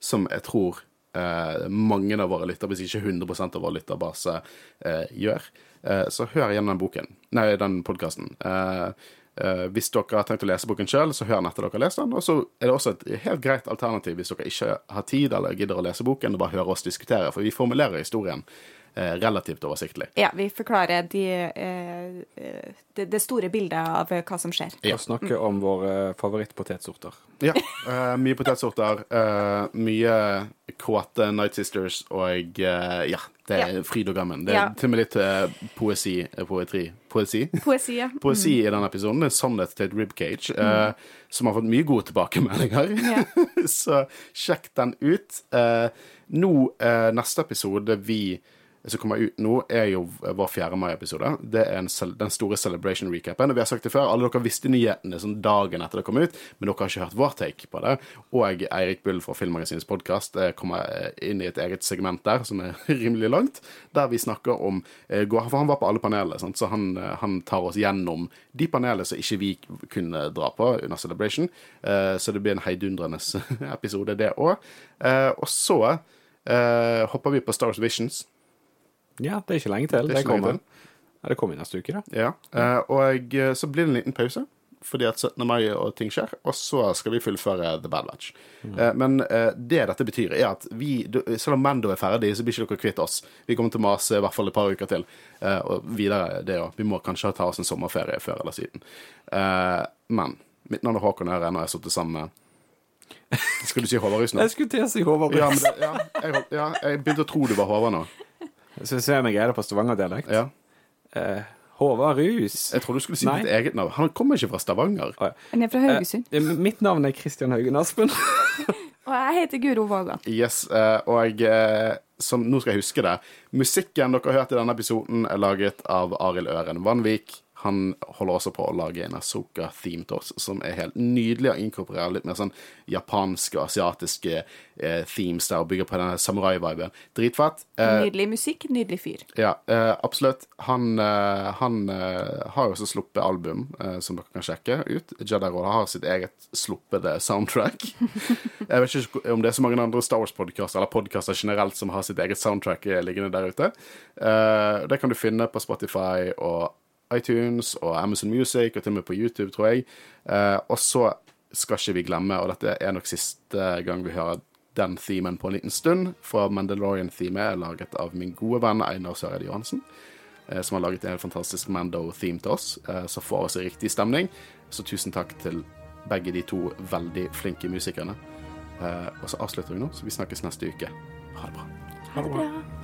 som jeg tror eh, mange av våre lyttere, hvis ikke 100% av vår lytterbase, eh, gjør, eh, så hør igjen den boken. Nei, den podkasten. Eh, eh, hvis dere har tenkt å lese boken sjøl, så hør den etter dere har lest den. Og så er det også et helt greit alternativ hvis dere ikke har tid eller gidder å lese boken, og bare høre oss diskutere, for vi formulerer historien relativt oversiktlig. ja, vi forklarer de, eh, eh, det, det store bildet av eh, hva som skjer. Ja. Og snakke om våre favorittpotetsorter. Ja. Uh, mye potetsorter. uh, mye kåte Night Sisters og uh, ja, det er Ja. fryd og gammen. Det er Ja. til og med litt eh, poesi eh, Poetri. Poesi? Poesi, ja. Poesi i denne episoden. Det er sannhet til et ribcage, mm. som har fått mye gode tilbakemeldinger. Ja. Så sjekk den ut. Eh, nå, eh, neste episode vi som kommer ut nå, er jo vår 4. mai-episode. Det er en, den store celebration recapen. Og vi har sagt det før, alle dere visste nyhetene sånn dagen etter det kom ut, men dere har ikke hørt vår take på det. Og Eirik Bull fra Filmmagasinets podkast kommer eh, inn i et eget segment der, som er rimelig langt, der vi snakker om eh, For han var på alle panelene, så han, eh, han tar oss gjennom de panelene som ikke vi kunne dra på under Celebration. Eh, Så det blir en heidundrende episode, det òg. Og så eh, hopper vi på Star Wars Visions. Ja, det er ikke lenge til. Det Det, kommer. Ja, det kommer neste uke, da. Ja. Eh, og eh, så blir det en liten pause, fordi at 17. mai og ting skjer. Og så skal vi fullføre The Bad Batch. Eh, men det dette betyr, er at vi, selv om Mando er ferdig, så blir ikke dere kvitt oss. Vi kommer til å mase i hvert fall et par uker til. Og videre det òg. Vi må kanskje ta oss en sommerferie før eller siden. Men mitt navn er Håkon Øren, og jeg har sittet sammen med Skal du si Håvard Rus nå? Jeg skulle til å si Håvard Ja, ja, jeg, ja, jeg begynte å tro du var Håvard nå. Så ser jeg meg er det på Stavanger-dialekt. Ja. Eh, Håvard Rus. Jeg tror du skulle si Nei. ditt eget navn. Han kommer ikke fra Stavanger. Å, ja. Han er fra Haugesund. Eh, mitt navn er Kristian Haugen Aspen. Og jeg heter Guro Vågan. Yes, eh, og eh, som, nå skal jeg huske det. Musikken dere har hørt i denne episoden, er laget av Arild Øren Vanvik. Han holder også på å lage en Asoka-theme til oss, som er helt nydelig å inkorporere litt mer sånn japanske og asiatiske eh, themes der, og bygger på denne samurai-viben. Dritfett. Eh, Nydelig musikk, nydelig fyr. ja, eh, absolutt. Han, eh, han eh, har jo også sluppet album, eh, som dere kan sjekke ut. Jedi Roller har sitt eget sluppede soundtrack. Jeg vet ikke om det er så mange andre Star Wars-podkaster eller podkaster generelt som har sitt eget soundtrack liggende der ute. Eh, det kan du finne på Spotify og iTunes og Amazon Music, og til og med på YouTube, tror jeg. Eh, og så skal ikke vi glemme, og dette er nok siste gang vi hører den themen på en liten stund, for Mandalorian-themet er laget av min gode venn Einar Søreide Johansen, eh, som har laget en helt fantastisk Mando-theme til oss, eh, som får oss i riktig stemning. Så tusen takk til begge de to veldig flinke musikerne. Eh, og så avslutter vi nå, så vi snakkes neste uke. Ha det bra. Ha det bra.